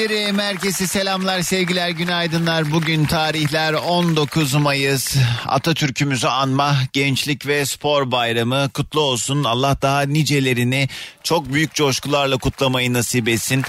dinleyicilerim herkese selamlar sevgiler günaydınlar. Bugün tarihler 19 Mayıs Atatürk'ümüzü anma gençlik ve spor bayramı kutlu olsun. Allah daha nicelerini çok büyük coşkularla kutlamayı nasip etsin.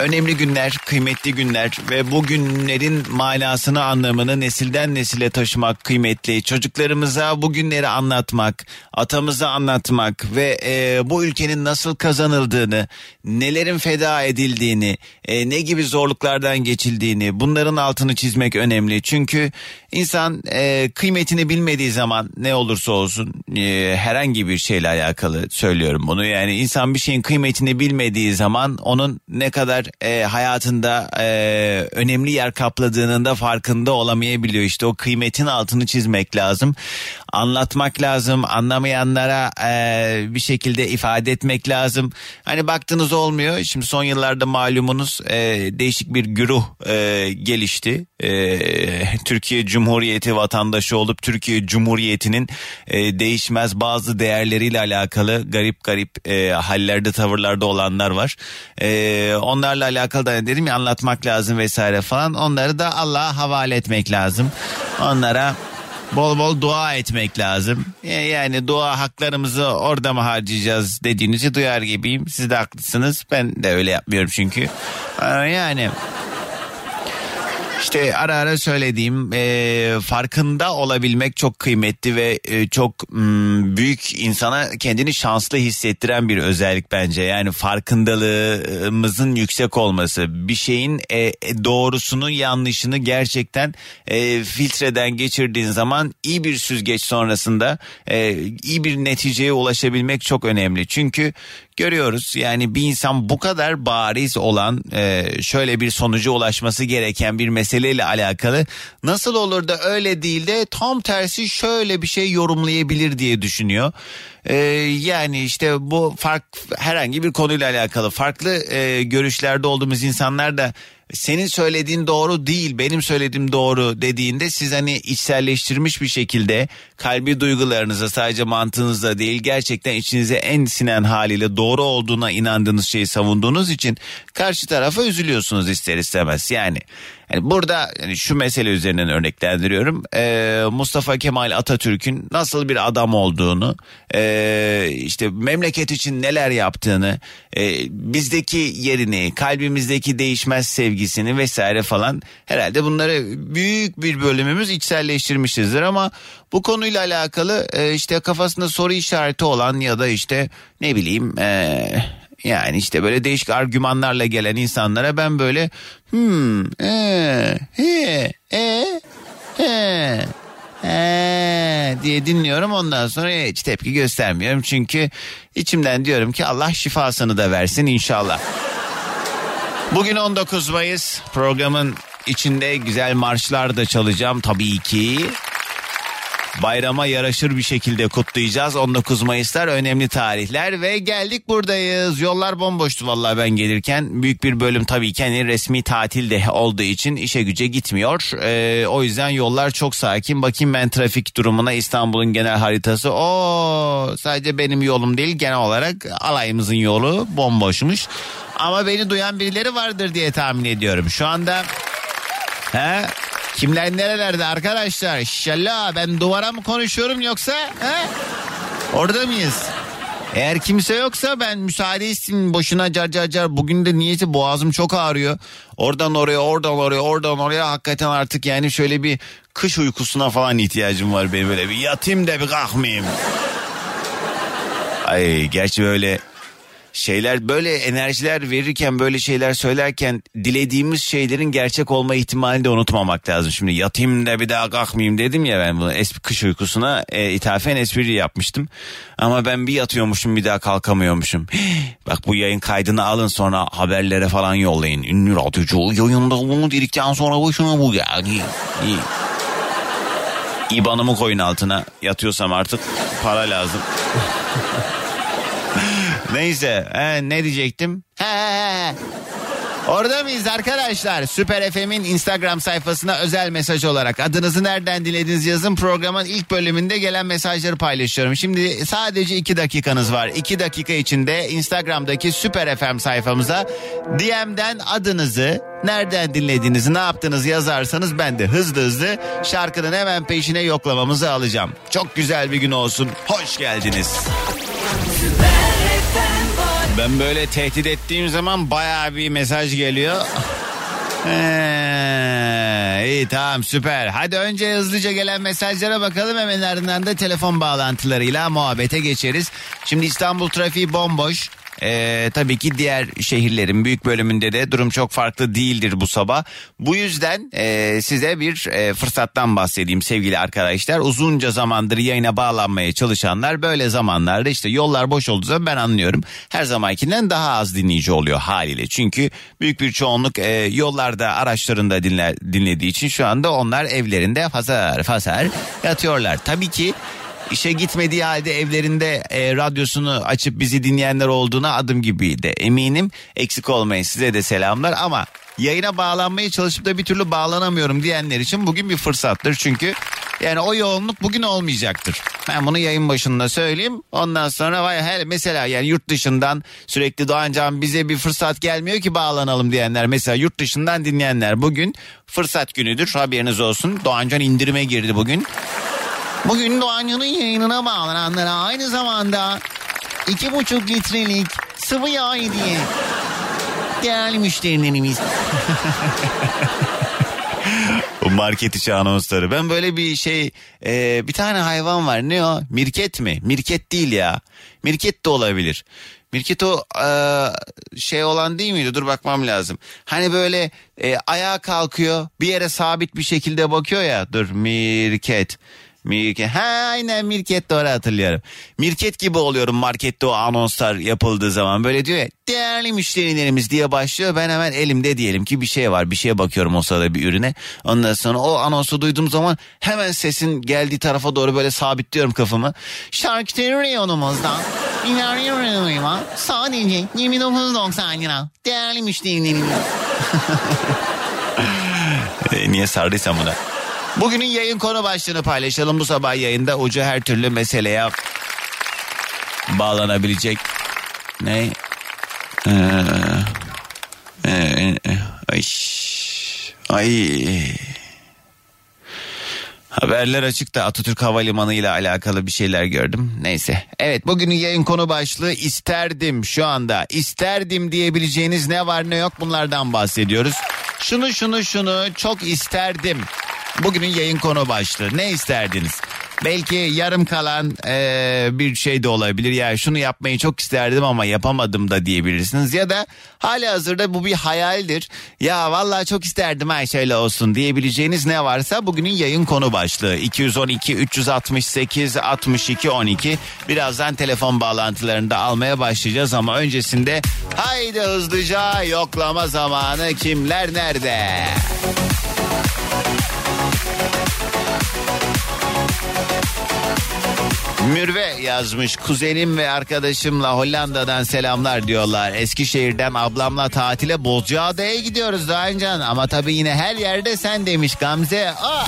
Önemli günler, kıymetli günler ve bu günlerin manasını anlamını nesilden nesile taşımak kıymetli. Çocuklarımıza bu günleri anlatmak, atamıza anlatmak ve e, bu ülkenin nasıl kazanıldığını, nelerin feda edildiğini, e, ne gibi zorluklardan geçildiğini bunların altını çizmek önemli. Çünkü insan e, kıymetini bilmediği zaman ne olursa olsun e, herhangi bir şeyle alakalı söylüyorum bunu. Yani insan bir şeyin kıymetini bilmediği zaman onun ne kadar e, hayatında e, önemli yer kapladığının da farkında olamayabiliyor. İşte o kıymetin altını çizmek lazım. Anlatmak lazım. Anlamayanlara e, bir şekilde ifade etmek lazım. Hani baktınız olmuyor. Şimdi son yıllarda malumunuz e, değişik bir güruh e, gelişti. E, Türkiye Cumhuriyeti vatandaşı olup Türkiye Cumhuriyeti'nin e, değişmez bazı değerleriyle alakalı garip garip e, hallerde tavırlarda olanlar var. E, onlarla alakalı da dedim ya anlatmak lazım vesaire falan. Onları da Allah'a havale etmek lazım. Onlara bol bol dua etmek lazım. E, Yani dua haklarımızı orada mı harcayacağız dediğinizi duyar gibiyim. Siz de haklısınız. Ben de öyle yapmıyorum çünkü. Yani işte ara ara söylediğim e, farkında olabilmek çok kıymetli ve e, çok mm, büyük insana kendini şanslı hissettiren bir özellik bence. Yani farkındalığımızın yüksek olması bir şeyin e, e, doğrusunu yanlışını gerçekten e, filtreden geçirdiğin zaman iyi bir süzgeç sonrasında e, iyi bir neticeye ulaşabilmek çok önemli. Çünkü görüyoruz yani bir insan bu kadar bariz olan e, şöyle bir sonuca ulaşması gereken bir meseleyle alakalı nasıl olur da öyle değil de tam tersi şöyle bir şey yorumlayabilir diye düşünüyor. E, yani işte bu fark herhangi bir konuyla alakalı farklı e, görüşlerde olduğumuz insanlar da senin söylediğin doğru değil benim söylediğim doğru dediğinde siz hani içselleştirmiş bir şekilde kalbi duygularınıza sadece mantığınızla değil gerçekten içinize en sinen haliyle doğru olduğuna inandığınız şeyi savunduğunuz için karşı tarafa üzülüyorsunuz ister istemez yani. Yani burada yani şu mesele üzerinden örneklendiriyorum. Ee, Mustafa Kemal Atatürk'ün nasıl bir adam olduğunu, ee, işte memleket için neler yaptığını, ee, bizdeki yerini, kalbimizdeki değişmez sevgisini vesaire falan herhalde bunları büyük bir bölümümüz içselleştirmişizdir ama bu konuyla alakalı ee, işte kafasında soru işareti olan ya da işte ne bileyim ee, yani işte böyle değişik argümanlarla gelen insanlara ben böyle hmm e he e he he diye dinliyorum ondan sonra hiç tepki göstermiyorum çünkü içimden diyorum ki Allah şifasını da versin inşallah. Bugün 19 Mayıs programın içinde güzel marşlar da çalacağım tabii ki. Bayrama yaraşır bir şekilde kutlayacağız. 19 Mayıslar önemli tarihler ve geldik buradayız. Yollar bomboştu vallahi ben gelirken. Büyük bir bölüm tabii ki hani resmi tatil de olduğu için işe güce gitmiyor. Ee, o yüzden yollar çok sakin. Bakayım ben trafik durumuna İstanbul'un genel haritası. O sadece benim yolum değil genel olarak alayımızın yolu bomboşmuş. Ama beni duyan birileri vardır diye tahmin ediyorum. Şu anda He? Kimler nerelerde arkadaşlar? İnşallah ben duvara mı konuşuyorum yoksa? He? Orada mıyız? Eğer kimse yoksa ben müsaade isteyeyim boşuna car car car. Bugün de niyeti boğazım çok ağrıyor. Oradan oraya oradan oraya oradan oraya hakikaten artık yani şöyle bir kış uykusuna falan ihtiyacım var benim böyle bir yatayım da bir kalkmayayım. Ay gerçi böyle şeyler böyle enerjiler verirken böyle şeyler söylerken dilediğimiz şeylerin gerçek olma ihtimalini de unutmamak lazım. Şimdi yatayım da bir daha kalkmayayım dedim ya ben bunu es- kış uykusuna e, ithafen espri yapmıştım. Ama ben bir yatıyormuşum bir daha kalkamıyormuşum. Bak bu yayın kaydını alın sonra haberlere falan yollayın. Ünlü radyocu yayında bunu dedikten sonra başına bu yani. İyi. İban'ımı koyun altına yatıyorsam artık para lazım. Neyse he, ne diyecektim? He. Orada mıyız arkadaşlar? Süper FM'in Instagram sayfasına özel mesaj olarak adınızı nereden dilediğiniz yazın programın ilk bölümünde gelen mesajları paylaşıyorum. Şimdi sadece iki dakikanız var. İki dakika içinde Instagram'daki Süper FM sayfamıza DM'den adınızı nereden dinlediğinizi ne yaptığınızı yazarsanız ben de hızlı hızlı şarkının hemen peşine yoklamamızı alacağım. Çok güzel bir gün olsun. Hoş geldiniz. Ben böyle tehdit ettiğim zaman baya bir mesaj geliyor. Ee, iyi tamam süper. Hadi önce hızlıca gelen mesajlara bakalım hemen ardından da telefon bağlantılarıyla muhabbete geçeriz. Şimdi İstanbul trafiği bomboş. Ee, tabii ki diğer şehirlerin büyük bölümünde de durum çok farklı değildir bu sabah. Bu yüzden e, size bir e, fırsattan bahsedeyim sevgili arkadaşlar. Uzunca zamandır yayına bağlanmaya çalışanlar böyle zamanlarda işte yollar boş olduğu zaman ben anlıyorum. Her zamankinden daha az dinleyici oluyor haliyle. Çünkü büyük bir çoğunluk e, yollarda araçlarında dinler, dinlediği için şu anda onlar evlerinde fasar fasar yatıyorlar. Tabii ki İşe gitmediği halde evlerinde e, radyosunu açıp bizi dinleyenler olduğuna adım gibiydi. Eminim eksik olmayın size de selamlar ama yayına bağlanmaya çalışıp da bir türlü bağlanamıyorum diyenler için bugün bir fırsattır. Çünkü yani o yoğunluk bugün olmayacaktır. Ben bunu yayın başında söyleyeyim. Ondan sonra vay hele mesela yani yurt dışından sürekli Doğancan bize bir fırsat gelmiyor ki bağlanalım diyenler. Mesela yurt dışından dinleyenler bugün fırsat günüdür haberiniz olsun. Doğancan indirime girdi bugün. Bugün Doğancan'ın yayınına bağlananlara aynı zamanda iki buçuk litrelik sıvı yağ hediye. Değerli müşterilerimiz. Market içi anonsları. Ben böyle bir şey e, bir tane hayvan var ne o? Mirket mi? Mirket değil ya. Mirket de olabilir. Mirket o e, şey olan değil miydi? Dur bakmam lazım. Hani böyle e, ayağa kalkıyor bir yere sabit bir şekilde bakıyor ya. Dur mirket. Mirket. Ha aynen Mirket doğru hatırlıyorum. Mirket gibi oluyorum markette o anonslar yapıldığı zaman. Böyle diyor ya değerli müşterilerimiz diye başlıyor. Ben hemen elimde diyelim ki bir şey var. Bir şeye bakıyorum o sırada bir ürüne. Ondan sonra o anonsu duyduğum zaman hemen sesin geldiği tarafa doğru böyle sabitliyorum kafamı. Şarküteri reyonumuzdan ilerleyen reyonuma sadece 29.90 lira. Değerli müşterilerimiz. E, Niye sardıysam buna. Bugünün yayın konu başlığını paylaşalım. Bu sabah yayında ucu her türlü meseleye bağlanabilecek. Ne? Ee, e, e, ay. Ay. Haberler açıkta Atatürk Havalimanı ile alakalı bir şeyler gördüm. Neyse. Evet bugünün yayın konu başlığı isterdim şu anda. İsterdim diyebileceğiniz ne var ne yok bunlardan bahsediyoruz. Şunu şunu şunu çok isterdim. Bugünün yayın konu başlığı. Ne isterdiniz? Belki yarım kalan eee, bir şey de olabilir. Ya şunu yapmayı çok isterdim ama yapamadım da diyebilirsiniz. Ya da hali hazırda bu bir hayaldir. Ya vallahi çok isterdim her şöyle olsun diyebileceğiniz ne varsa bugünün yayın konu başlığı. 212 368 62 12. Birazdan telefon bağlantılarını da almaya başlayacağız ama öncesinde haydi hızlıca yoklama zamanı kimler nerede? Mürve yazmış kuzenim ve arkadaşımla Hollanda'dan selamlar diyorlar. Eskişehir'den ablamla tatile Bozcaada'ya gidiyoruz Doğancan ama tabii yine her yerde sen demiş Gamze. Aa,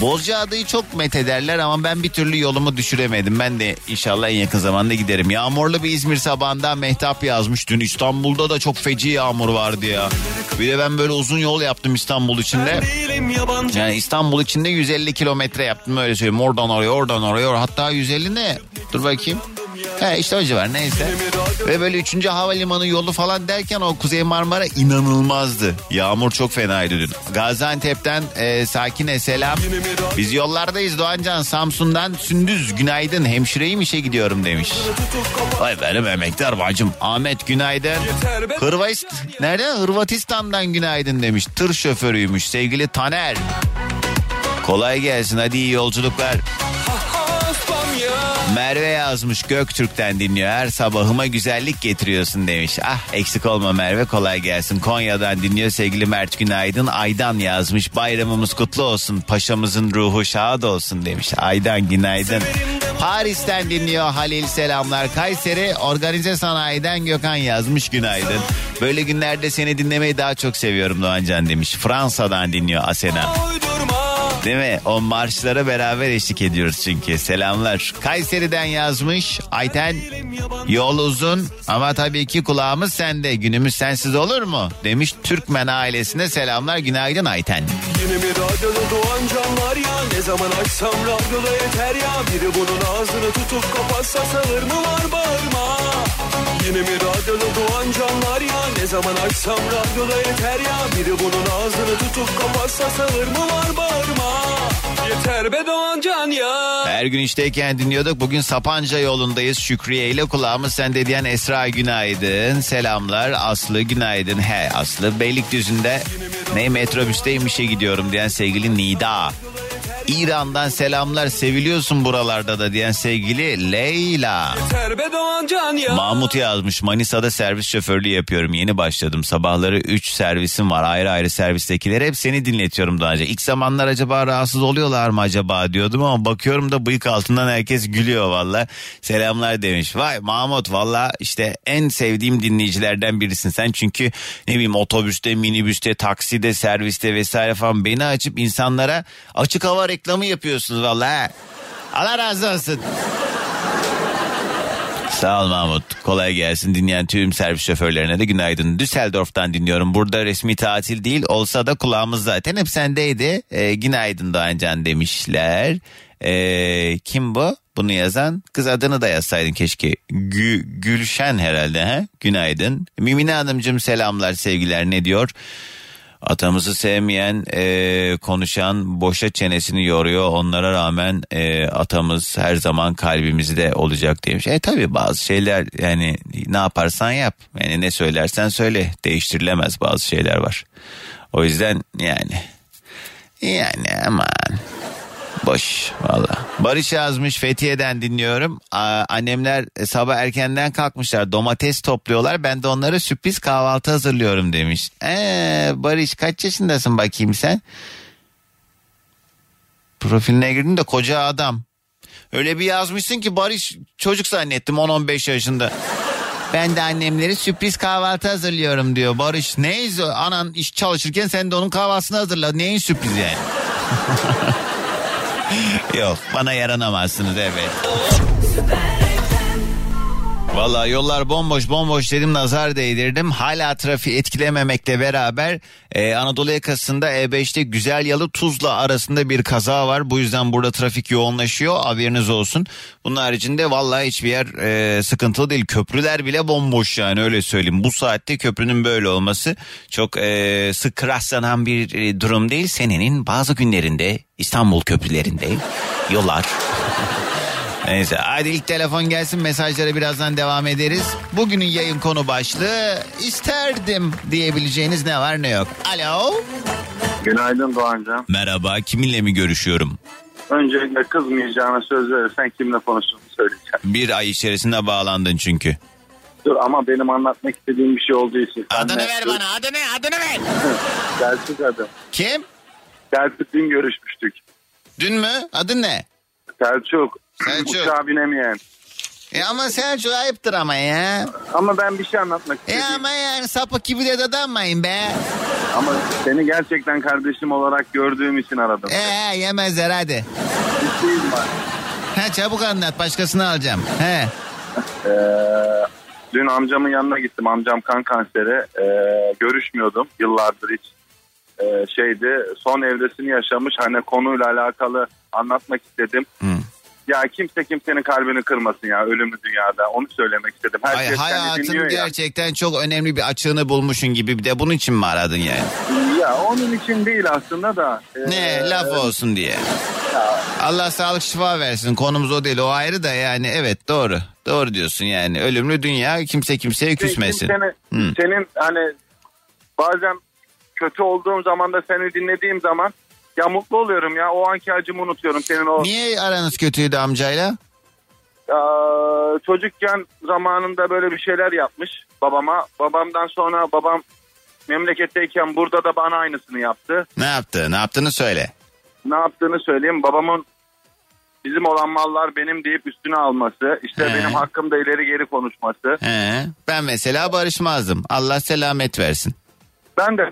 Bozcaada'yı çok methederler ama ben bir türlü yolumu düşüremedim. Ben de inşallah en yakın zamanda giderim. Yağmurlu bir İzmir sabahında Mehtap yazmış. Dün İstanbul'da da çok feci yağmur vardı ya. Bir de ben böyle uzun yol yaptım İstanbul içinde. Yani İstanbul içinde 150 kilometre yaptım öyle söyleyeyim. Oradan oraya oradan oraya hatta 150 ne? Dur bakayım. He işte o civar neyse. Ve böyle 3. havalimanı yolu falan derken o Kuzey Marmara inanılmazdı. Yağmur çok fenaydı dün. Gaziantep'ten e, Sakine selam. Biz yollardayız Doğancan Samsun'dan Sündüz günaydın hemşireyim işe gidiyorum demiş. Vay benim emektar bacım. Ahmet günaydın. Hırvatist nerede? Hırvatistan'dan günaydın demiş. Tır şoförüymüş sevgili Taner. Kolay gelsin hadi iyi yolculuklar. Merve yazmış Göktürk'ten dinliyor. Her sabahıma güzellik getiriyorsun demiş. Ah eksik olma Merve kolay gelsin. Konya'dan dinliyor sevgili Mert Günaydın. Aydan yazmış bayramımız kutlu olsun. Paşamızın ruhu şad olsun demiş. Aydan günaydın. Paris'ten dinliyor Halil selamlar. Kayseri organize sanayiden Gökhan yazmış günaydın. Böyle günlerde seni dinlemeyi daha çok seviyorum Doğancan demiş. Fransa'dan dinliyor Asena. Değil mi? O marşlara beraber eşlik ediyoruz çünkü. Selamlar. Kayseri'den yazmış Ayten. Yol uzun ama tabii ki kulağımız sende. Günümüz sensiz olur mu? Demiş Türkmen ailesine selamlar. Günaydın Ayten. Yine mi radyoda doğan canlar ya Ne zaman açsam radyoda yeter ya Biri bunun ağzını tutup kapatsa sağır mı var bağırma Yine mi radyoda doğan canlar ya Ne zaman açsam radyoda yeter ya Biri bunun ağzını tutup kapatsa sağır mı var bağırma Yeter be doğan can ya Her gün işteyken dinliyorduk. Bugün Sapanca yolundayız. Şükriye ile kulağımız sende diyen Esra günaydın. Selamlar. Aslı günaydın. He Aslı Beylikdüzü'nde ne metrobüsteyim işe gidiyorum diyen sevgili Nida. İran'dan selamlar seviliyorsun buralarda da diyen sevgili Leyla. Ya Mahmut yazmış Manisa'da servis şoförlüğü yapıyorum yeni başladım sabahları 3 servisim var ayrı ayrı servistekileri hep seni dinletiyorum daha önce. İlk zamanlar acaba rahatsız oluyorlar mı acaba diyordum ama bakıyorum da bıyık altından herkes gülüyor valla selamlar demiş. Vay Mahmut valla işte en sevdiğim dinleyicilerden birisin sen çünkü ne bileyim otobüste minibüste takside serviste vesaire falan beni açıp insanlara açık hava reklamı yapıyorsunuz valla. ha. Allah razı olsun. Sağ ol Mahmut. Kolay gelsin dinleyen tüm servis şoförlerine de günaydın. Düsseldorf'tan dinliyorum. Burada resmi tatil değil olsa da kulağımız zaten hep sendeydi. Ee, günaydın Doğancan demişler. Ee, kim bu? Bunu yazan kız adını da yazsaydın keşke. Gü, Gülşen herhalde ha? Günaydın. Mimine Hanımcığım selamlar sevgiler ne diyor? Atamızı sevmeyen, e, konuşan, boşa çenesini yoruyor. Onlara rağmen e, atamız her zaman kalbimizde olacak demiş. E tabi bazı şeyler yani ne yaparsan yap. Yani ne söylersen söyle. Değiştirilemez bazı şeyler var. O yüzden yani yani aman boş valla. Barış yazmış Fethiye'den dinliyorum. Aa, annemler sabah erkenden kalkmışlar domates topluyorlar. Ben de onlara sürpriz kahvaltı hazırlıyorum demiş. Ee, Barış kaç yaşındasın bakayım sen? Profiline girdim de koca adam. Öyle bir yazmışsın ki Barış çocuk zannettim 10-15 yaşında. Ben de annemleri sürpriz kahvaltı hazırlıyorum diyor. Barış neyse anan iş çalışırken sen de onun kahvaltısını hazırla. Neyin sürpriz yani? Yok bana yaranamazsınız evet. Valla yollar bomboş bomboş dedim nazar değdirdim. Hala trafiği etkilememekle beraber e, Anadolu yakasında E5'te Güzel Yalı Tuzla arasında bir kaza var. Bu yüzden burada trafik yoğunlaşıyor haberiniz olsun. Bunun haricinde valla hiçbir yer e, sıkıntılı değil. Köprüler bile bomboş yani öyle söyleyeyim. Bu saatte köprünün böyle olması çok e, sık rastlanan bir e, durum değil. Senenin bazı günlerinde İstanbul köprülerinde yollar Neyse hadi ilk telefon gelsin mesajlara birazdan devam ederiz. Bugünün yayın konu başlığı isterdim diyebileceğiniz ne var ne yok. Alo. Günaydın Doğancan. Merhaba kiminle mi görüşüyorum? Öncelikle kızmayacağına söz verirsen kimle konuştuğunu söyleyeceğim. Bir ay içerisinde bağlandın çünkü. Dur ama benim anlatmak istediğim bir şey olduğu için. Adını ver bana adını adını ver. Selçuk adı. Kim? Selçuk dün görüşmüştük. Dün mü? Adın ne? Selçuk. Selçuk. Uçağa binemeyen. E ama Selçuk ayıptır ama ya. Ama ben bir şey anlatmak E istedim. ama yani sapık gibi de dadanmayın be. Ama seni gerçekten kardeşim olarak gördüğüm için aradım. E yemezler hadi. Ciddiyim var. He çabuk anlat başkasını alacağım. He. Ee, dün amcamın yanına gittim. Amcam kan kanseri. Ee, görüşmüyordum yıllardır hiç. Ee, şeydi son evresini yaşamış. Hani konuyla alakalı anlatmak istedim. Hı. Ya kimse kimsenin kalbini kırmasın ya ölümlü dünyada. Onu söylemek istedim. Ay, Herkes kendi hayatın dinliyor ya. gerçekten çok önemli bir açığını bulmuşsun gibi bir de bunun için mi aradın yani? Ya onun için değil aslında da. e, Ne laf olsun diye. Allah sağlık şifa versin konumuz o değil o ayrı da yani evet doğru. Doğru diyorsun yani ölümlü dünya kimse kimseye küsmesin. Hı. senin hani bazen kötü olduğum zaman da seni dinlediğim zaman ya mutlu oluyorum ya o anki acımı unutuyorum senin o Niye aranız kötüydü amcayla? Aa, çocukken zamanında böyle bir şeyler yapmış babama. Babamdan sonra babam memleketteyken burada da bana aynısını yaptı. Ne yaptı? Ne yaptığını söyle. Ne yaptığını söyleyeyim. Babamın bizim olan mallar benim deyip üstüne alması. işte He. benim hakkımda ileri geri konuşması. He, ben mesela barışmazdım. Allah selamet versin. Ben de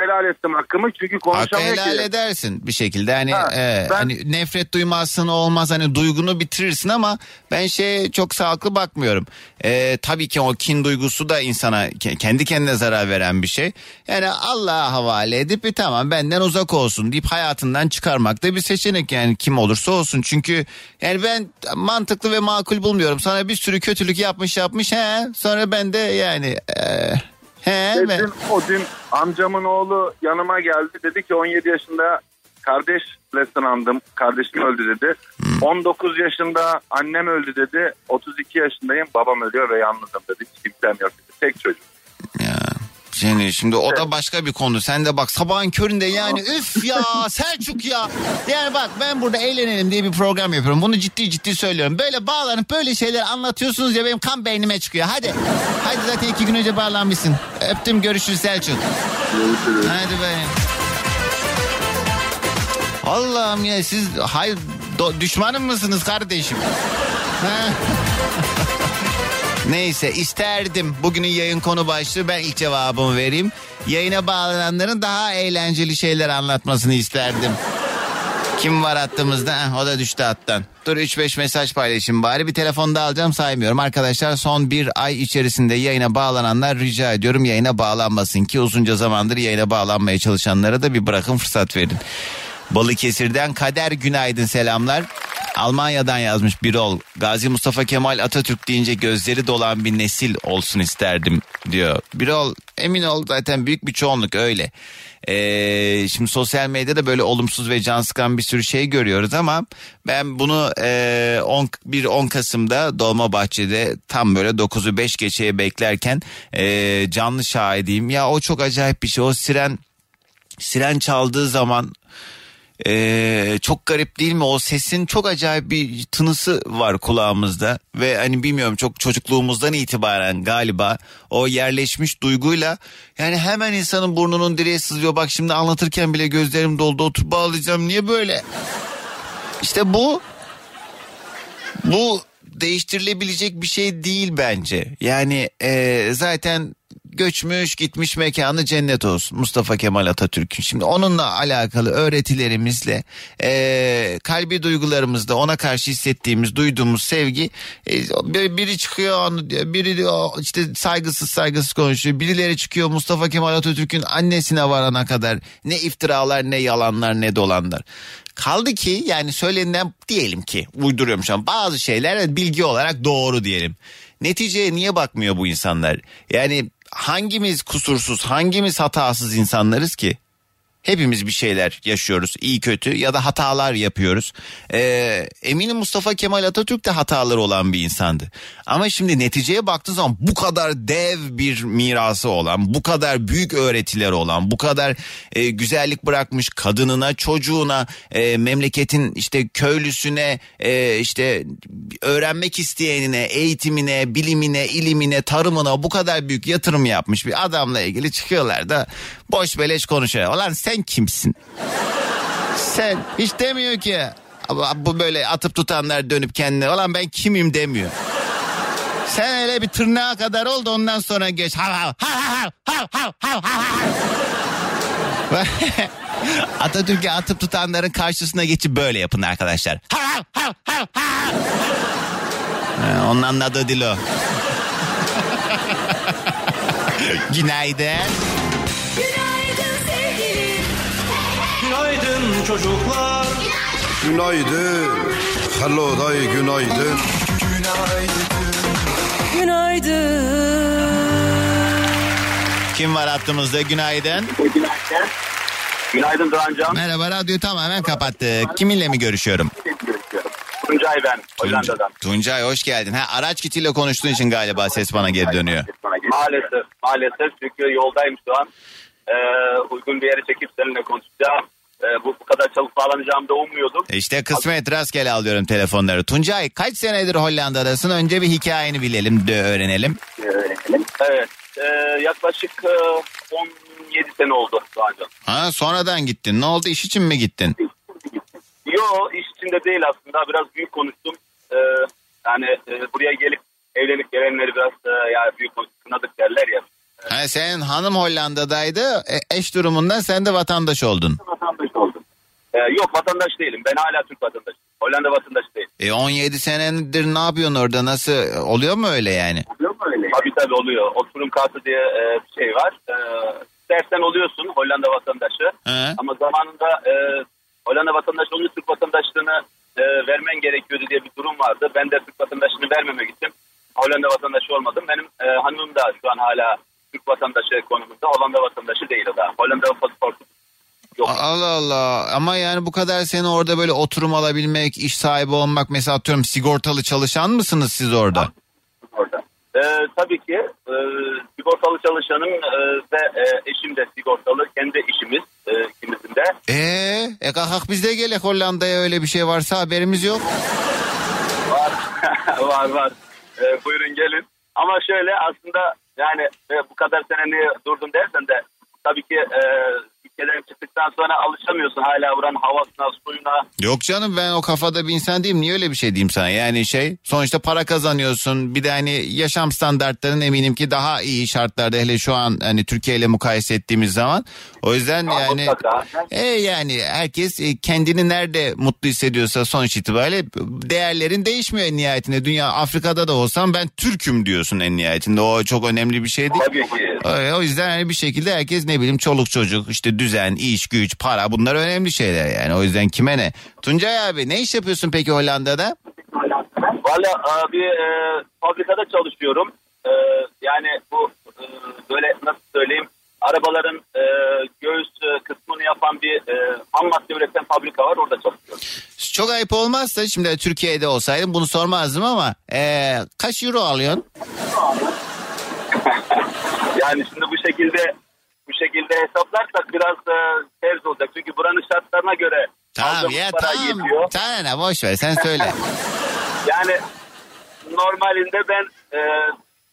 helal ettim hakkımı çünkü Hakkı konuşamıyor helal ki. edersin bir şekilde. Hani, Ha, e, ben- hani nefret duymazsın olmaz hani duygunu bitirirsin ama ben şeye çok sağlıklı bakmıyorum. E, tabii ki o kin duygusu da insana ke- kendi kendine zarar veren bir şey. Yani Allah'a havale edip e, tamam benden uzak olsun deyip hayatından çıkarmak da bir seçenek yani kim olursa olsun. Çünkü yani ben mantıklı ve makul bulmuyorum. Sana bir sürü kötülük yapmış yapmış he sonra ben de yani e, he dün, o dün amcamın oğlu yanıma geldi. Dedi ki 17 yaşında kardeşle sınandım. Kardeşim öldü dedi. 19 yaşında annem öldü dedi. 32 yaşındayım babam ölüyor ve yalnızım dedi. Hiç kimsem yok dedi. Tek çocuk. Ya seni şimdi o da başka bir konu. Sen de bak sabahın köründe yani üf ya Selçuk ya. Yani bak ben burada eğlenelim diye bir program yapıyorum. Bunu ciddi ciddi söylüyorum. Böyle bağlanıp böyle şeyler anlatıyorsunuz ya benim kan beynime çıkıyor. Hadi. Hadi zaten iki gün önce bağlanmışsın. Öptüm görüşürüz Selçuk. Hadi be. Allah'ım ya siz hayır do- düşmanım mısınız kardeşim? Neyse isterdim bugünün yayın konu başlığı ben ilk cevabımı vereyim. Yayına bağlananların daha eğlenceli şeyler anlatmasını isterdim. Kim var hattımızda? Heh, o da düştü hattan. Dur 3-5 mesaj paylaşayım bari. Bir telefon daha alacağım saymıyorum. Arkadaşlar son bir ay içerisinde yayına bağlananlar rica ediyorum yayına bağlanmasın ki uzunca zamandır yayına bağlanmaya çalışanlara da bir bırakın fırsat verin. Balıkesir'den Kader Günaydın selamlar. Almanya'dan yazmış Birol. Gazi Mustafa Kemal Atatürk deyince gözleri dolan bir nesil olsun isterdim diyor. Birol emin ol zaten büyük bir çoğunluk öyle. Ee, şimdi sosyal medyada böyle olumsuz ve can sıkan bir sürü şey görüyoruz ama ben bunu e, 10, bir 10 Kasım'da Dolmabahçe'de tam böyle 9'u 5 geçeye beklerken e, canlı şahidiyim. Ya o çok acayip bir şey o siren siren çaldığı zaman ee, çok garip değil mi? O sesin çok acayip bir tınısı var kulağımızda ve hani bilmiyorum çok çocukluğumuzdan itibaren galiba o yerleşmiş duyguyla yani hemen insanın burnunun direği sızlıyor. Bak şimdi anlatırken bile gözlerim doldu oturup bağlayacağım. Niye böyle? İşte bu bu değiştirilebilecek bir şey değil bence. Yani e, zaten göçmüş gitmiş mekanı cennet olsun Mustafa Kemal Atatürk'ün. Şimdi onunla alakalı öğretilerimizle e, kalbi duygularımızda ona karşı hissettiğimiz duyduğumuz sevgi e, bir- biri çıkıyor onu diyor, biri diyor, işte saygısız saygısız konuşuyor. Birileri çıkıyor Mustafa Kemal Atatürk'ün annesine varana kadar ne iftiralar ne yalanlar ne dolanlar. Kaldı ki yani söylenilen diyelim ki uyduruyorum şu an bazı şeyler bilgi olarak doğru diyelim. Neticeye niye bakmıyor bu insanlar? Yani hangimiz kusursuz hangimiz hatasız insanlarız ki? Hepimiz bir şeyler yaşıyoruz iyi kötü ya da hatalar yapıyoruz. Ee, eminim Mustafa Kemal Atatürk de hataları olan bir insandı. Ama şimdi neticeye baktığı zaman bu kadar dev bir mirası olan, bu kadar büyük öğretileri olan, bu kadar e, güzellik bırakmış kadınına, çocuğuna, e, memleketin işte köylüsüne, e, işte öğrenmek isteyenine, eğitimine, bilimine, ilimine, tarımına bu kadar büyük yatırım yapmış bir adamla ilgili çıkıyorlar da boş beleş konuşuyor. Ulan sen kimsin? Sen hiç demiyor ki. Bu böyle atıp tutanlar dönüp kendine ulan ben kimim demiyor. Sen öyle bir tırnağa kadar oldu ondan sonra geç. Hav hav hav hav hav hav hav. Atatürk'e atıp tutanların karşısına geçip böyle yapın arkadaşlar. Hav hav hav hav hav. Ha, Onun anladığı dil o. Günaydın. Günaydın. Günaydın çocuklar. Günaydın. Hello dayı günaydın. Kim var hattımızda? Günaydın. Günaydın Doğancan. Merhaba radyoyu tamamen kapattık. Kiminle mi görüşüyorum? Tuncay ben Tuncay, Tuncay hoş geldin. Ha, araç kitiyle konuştuğun için galiba ses bana geri dönüyor. Maalesef, maalesef çünkü yoldayım şu an. Ee, uygun bir yere çekip seninle konuşacağım. Ee, bu, bu kadar çabuk bağlanacağımı da ummuyordum. E İşte kısmet rastgele alıyorum telefonları. Tuncay kaç senedir Hollanda'dasın? Önce bir hikayeni bilelim de öğrenelim. Evet, ee, yaklaşık e, 17 sene oldu Doğancan. Ha sonradan gittin. Ne oldu iş için mi gittin? Yo iş içinde değil aslında biraz büyük konuştum. Ee, yani e, buraya gelip evlenip gelenleri biraz e, ya büyük konuştuk kınadık derler ya. Ha, senin hanım Hollanda'daydı. E, eş durumundan sen de vatandaş oldun. Vatandaş oldum. Ee, yok vatandaş değilim ben hala Türk vatandaşıyım. Hollanda vatandaşı değilim. E 17 senedir ne yapıyorsun orada? Nasıl oluyor mu öyle yani? Tabii tabii oluyor. Oturum kartı diye e, bir şey var. E, istersen oluyorsun Hollanda vatandaşı. He. Ama zamanında e, Hollanda vatandaşı onun Türk vatandaşlığını e, vermen gerekiyordu diye bir durum vardı. Ben de Türk vatandaşlığını vermeme gittim. Hollanda vatandaşı olmadım. Benim e, hanımım da şu an hala Türk vatandaşı konumunda. Hollanda vatandaşı değil o da. Hollanda pasaportu yok. Allah Allah ama yani bu kadar sene orada böyle oturum alabilmek, iş sahibi olmak mesela atıyorum sigortalı çalışan mısınız siz orada? orada. E, tabii ki e, sigortalı çalışanım e, ve e, eşim de sigortalı. Kendi işimiz e, ikimizin de. Eee e kalkak biz de gelek Hollanda'ya öyle bir şey varsa haberimiz yok. Var, var, var. Ee, buyurun gelin. Ama şöyle aslında yani e, bu kadar sene niye durdum dersen de tabii ki e, ülkeden çıktıktan sonra alışamıyorsun hala buranın havasına, suyuna. Yok canım ben o kafada bir insan değilim. Niye öyle bir şey diyeyim sana? Yani şey sonuçta para kazanıyorsun. Bir de hani yaşam standartların eminim ki daha iyi şartlarda hele şu an hani Türkiye ile mukayese ettiğimiz zaman. O yüzden yani Mutlaka. e yani herkes e, kendini nerede mutlu hissediyorsa sonuç itibariyle değerlerin değişmiyor en nihayetinde. Dünya Afrika'da da olsam ben Türk'üm diyorsun en nihayetinde. O çok önemli bir şey değil. Tabii ki. O yüzden hani bir şekilde herkes ne bileyim çoluk çocuk işte düzen, iş, güç, para bunlar önemli şeyler yani. O yüzden kime ne? Tuncay abi ne iş yapıyorsun peki Hollanda'da? Valla e, bir e, fabrikada çalışıyorum. E, yani bu e, böyle nasıl söyleyeyim arabaların e, göğüs e, kısmını yapan bir e, ham madde üreten fabrika var orada çalışıyorum. Çok ayıp olmazsa şimdi Türkiye'de olsaydım bunu sormazdım ama eee, kaç euro alıyorsun? Yani şimdi bu şekilde bu şekilde hesaplarsak biraz e, ters olacak. Çünkü buranın şartlarına göre Tamam ya tamam. yetiyor. Ne boş ver sen söyle. Yani normalinde ben e,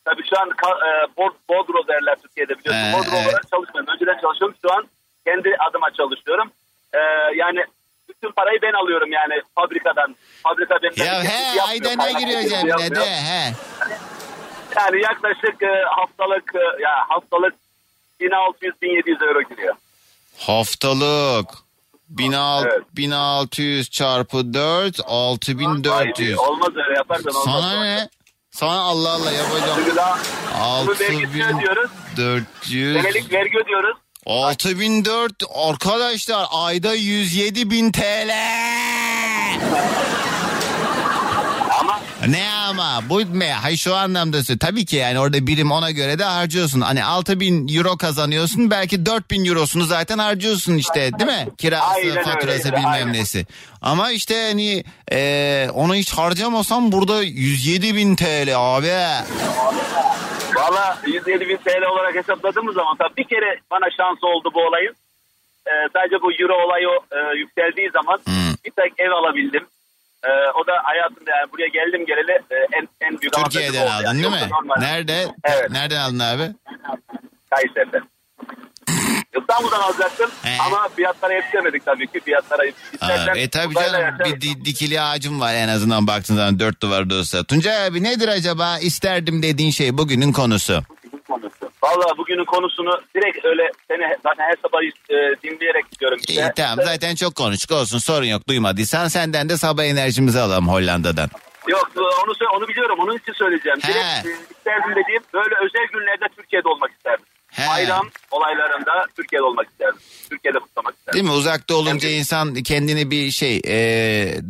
tabii şu an e, bod- Bodro derler Türkiye'de biliyorsun. Ee, Bodro evet. olarak çalışmıyorum. Önceden çalışıyorum. Şu an kendi adıma çalışıyorum. E, yani bütün parayı ben alıyorum yani fabrikadan. Fabrika benim ya he ayda ne giriyor cebine de he. Yani yaklaşık e, haftalık e, ya haftalık 1600-1700 euro giriyor. Haftalık. 1600, Evet. 1600 çarpı 4 6400. Hayır, olmaz öyle yaparsan olmaz. Sana ne? Sana Allah Allah yapacağım. Çünkü daha bunu vergisini ödüyoruz. 6400 Senelik vergi ödüyoruz. 6004 arkadaşlar ayda 107 bin TL. Ne ama bu me hay şu anlamda sö- tabii ki yani orada birim ona göre de harcıyorsun. Hani 6000 euro kazanıyorsun belki 4000 eurosunu zaten harcıyorsun işte değil mi? Kirası, Aynen öyle, faturası aynen. bilmem nesi. Ama işte hani e, onu hiç harcamasam burada 107 bin TL abi. Valla 107 bin TL olarak hesapladığımız zaman tabii bir kere bana şans oldu bu olayın. Ee, sadece bu euro olayı e, yükseldiği zaman Hmm. bir tek ev alabildim. Ee, o da hayatımda yani buraya geldim geleli e, en, en büyük Türkiye'den aldın Yani değil mi? Nerede? Evet. Nereden aldın abi? Kayseri'de. İstanbul'dan alacaktım He. ama fiyatlara yetişemedik tabii ki. Fiyatlara istersen e tabii canım bir di- dikili ağacım var en azından baktığın zaman dört duvarda olsa. Tuncay abi nedir acaba isterdim dediğin şey bugünün konusu? Valla bugünün konusunu direkt öyle seni zaten her sabah e, dinleyerek gidiyorum. İyi işte. tamam zaten çok konuştuk olsun sorun yok duymadıysan senden de sabah enerjimizi alalım Hollanda'dan. Yok onu sö- onu biliyorum onun için söyleyeceğim. He. Direkt e, isterdim dediğim böyle özel günlerde Türkiye'de olmak isterdim. He. bayram olaylarında Türkiye'de olmak isterdim. Türkiye'de kutlamak isterdim. Değil mi? Uzakta olunca Evet. insan kendini bir şey e,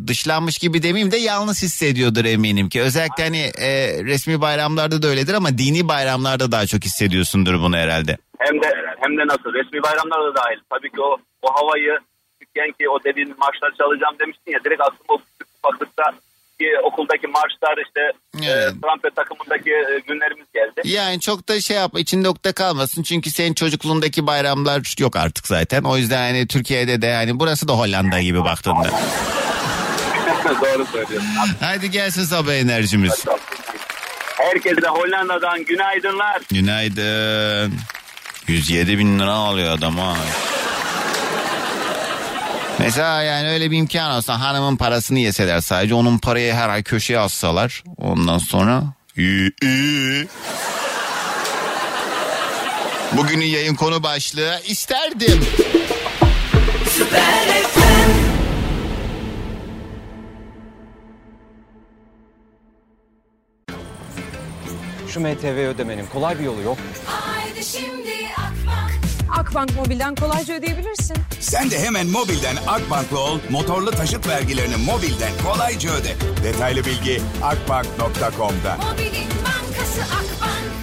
dışlanmış gibi demeyeyim de yalnız hissediyordur eminim ki. Özellikle hani e, resmi bayramlarda da öyledir ama dini bayramlarda daha çok hissediyorsundur bunu herhalde. Hem de hem de nasıl resmi bayramlar da dahil. Tabii ki o o havayı küçükken ki o dediğin marşlar çalacağım demiştin ya direkt aslında o küçük ufaklıkta okuldaki marşlar işte Evet. e, trompet takımındaki e, günlerimiz geldi. Yani çok da şey yap içinde ukde kalmasın çünkü senin çocukluğundaki bayramlar yok artık zaten. O yüzden hani Türkiye'de de hani burası da Hollanda gibi baktığında. Doğru söylüyorsun. Haydi gelsin sabah enerjimiz. Herkese Hollanda'dan günaydınlar. Günaydın. 107 bin lira alıyor adam ha. Mesela yani öyle bir imkan olsa hanımın parasını yeseler sadece onun parayı her ay köşeye assalar. Ondan sonra. Bugünün yayın konu başlığı isterdim. Şu MTV ödemenin kolay bir yolu yok? Haydi şimdi Akbank Mobil'den kolayca ödeyebilirsin. Sen de hemen mobilden Akbank'la ol, motorlu taşıt vergilerini mobilden kolayca öde. Detaylı bilgi akbank.com'da. Mobilin bankası Akbank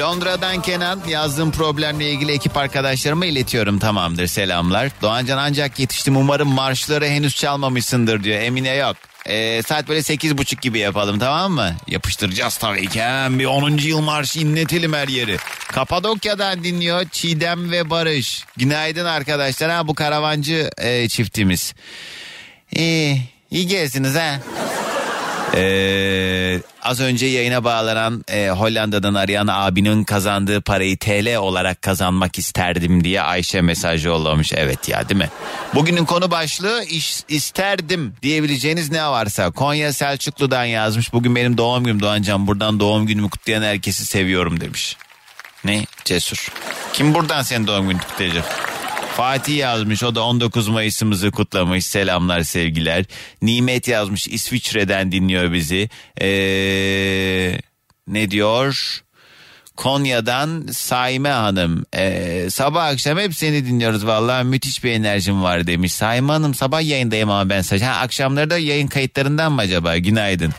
Londra'dan Kenan yazdığım problemle ilgili ekip arkadaşlarıma iletiyorum tamamdır selamlar. Doğancan ancak yetiştim umarım marşları henüz çalmamışsındır diyor Emine yok. Ee, saat böyle sekiz buçuk gibi yapalım tamam mı? Yapıştıracağız tabii ki hemen bir 10. yıl marşı inletelim her yeri. Kapadokya'dan dinliyor Çiğdem ve Barış. Günaydın arkadaşlar ha bu karavancı e, çiftimiz. İyi, iyi gelsiniz ha. Ee, az önce yayına bağlanan e, Hollanda'dan arayan abinin kazandığı parayı TL olarak kazanmak isterdim diye Ayşe mesaj yollamış. Evet ya değil mi? Bugünün konu başlığı iş, isterdim diyebileceğiniz ne varsa. Konya Selçuklu'dan yazmış. Bugün benim doğum günüm Doğancan. Buradan doğum günümü kutlayan herkesi seviyorum demiş. Ne? Cesur. Kim buradan senin doğum gününü kutlayacak? Fatih yazmış o da 19 Mayıs'ımızı kutlamış selamlar sevgiler. Nimet yazmış İsviçre'den dinliyor bizi. Ee, ne diyor? Konya'dan Saime Hanım. Ee, sabah akşam hep seni dinliyoruz vallahi müthiş bir enerjim var demiş. Saime Hanım sabah yayındayım ama ben sadece. Ha, akşamları da yayın kayıtlarından mı acaba? Günaydın.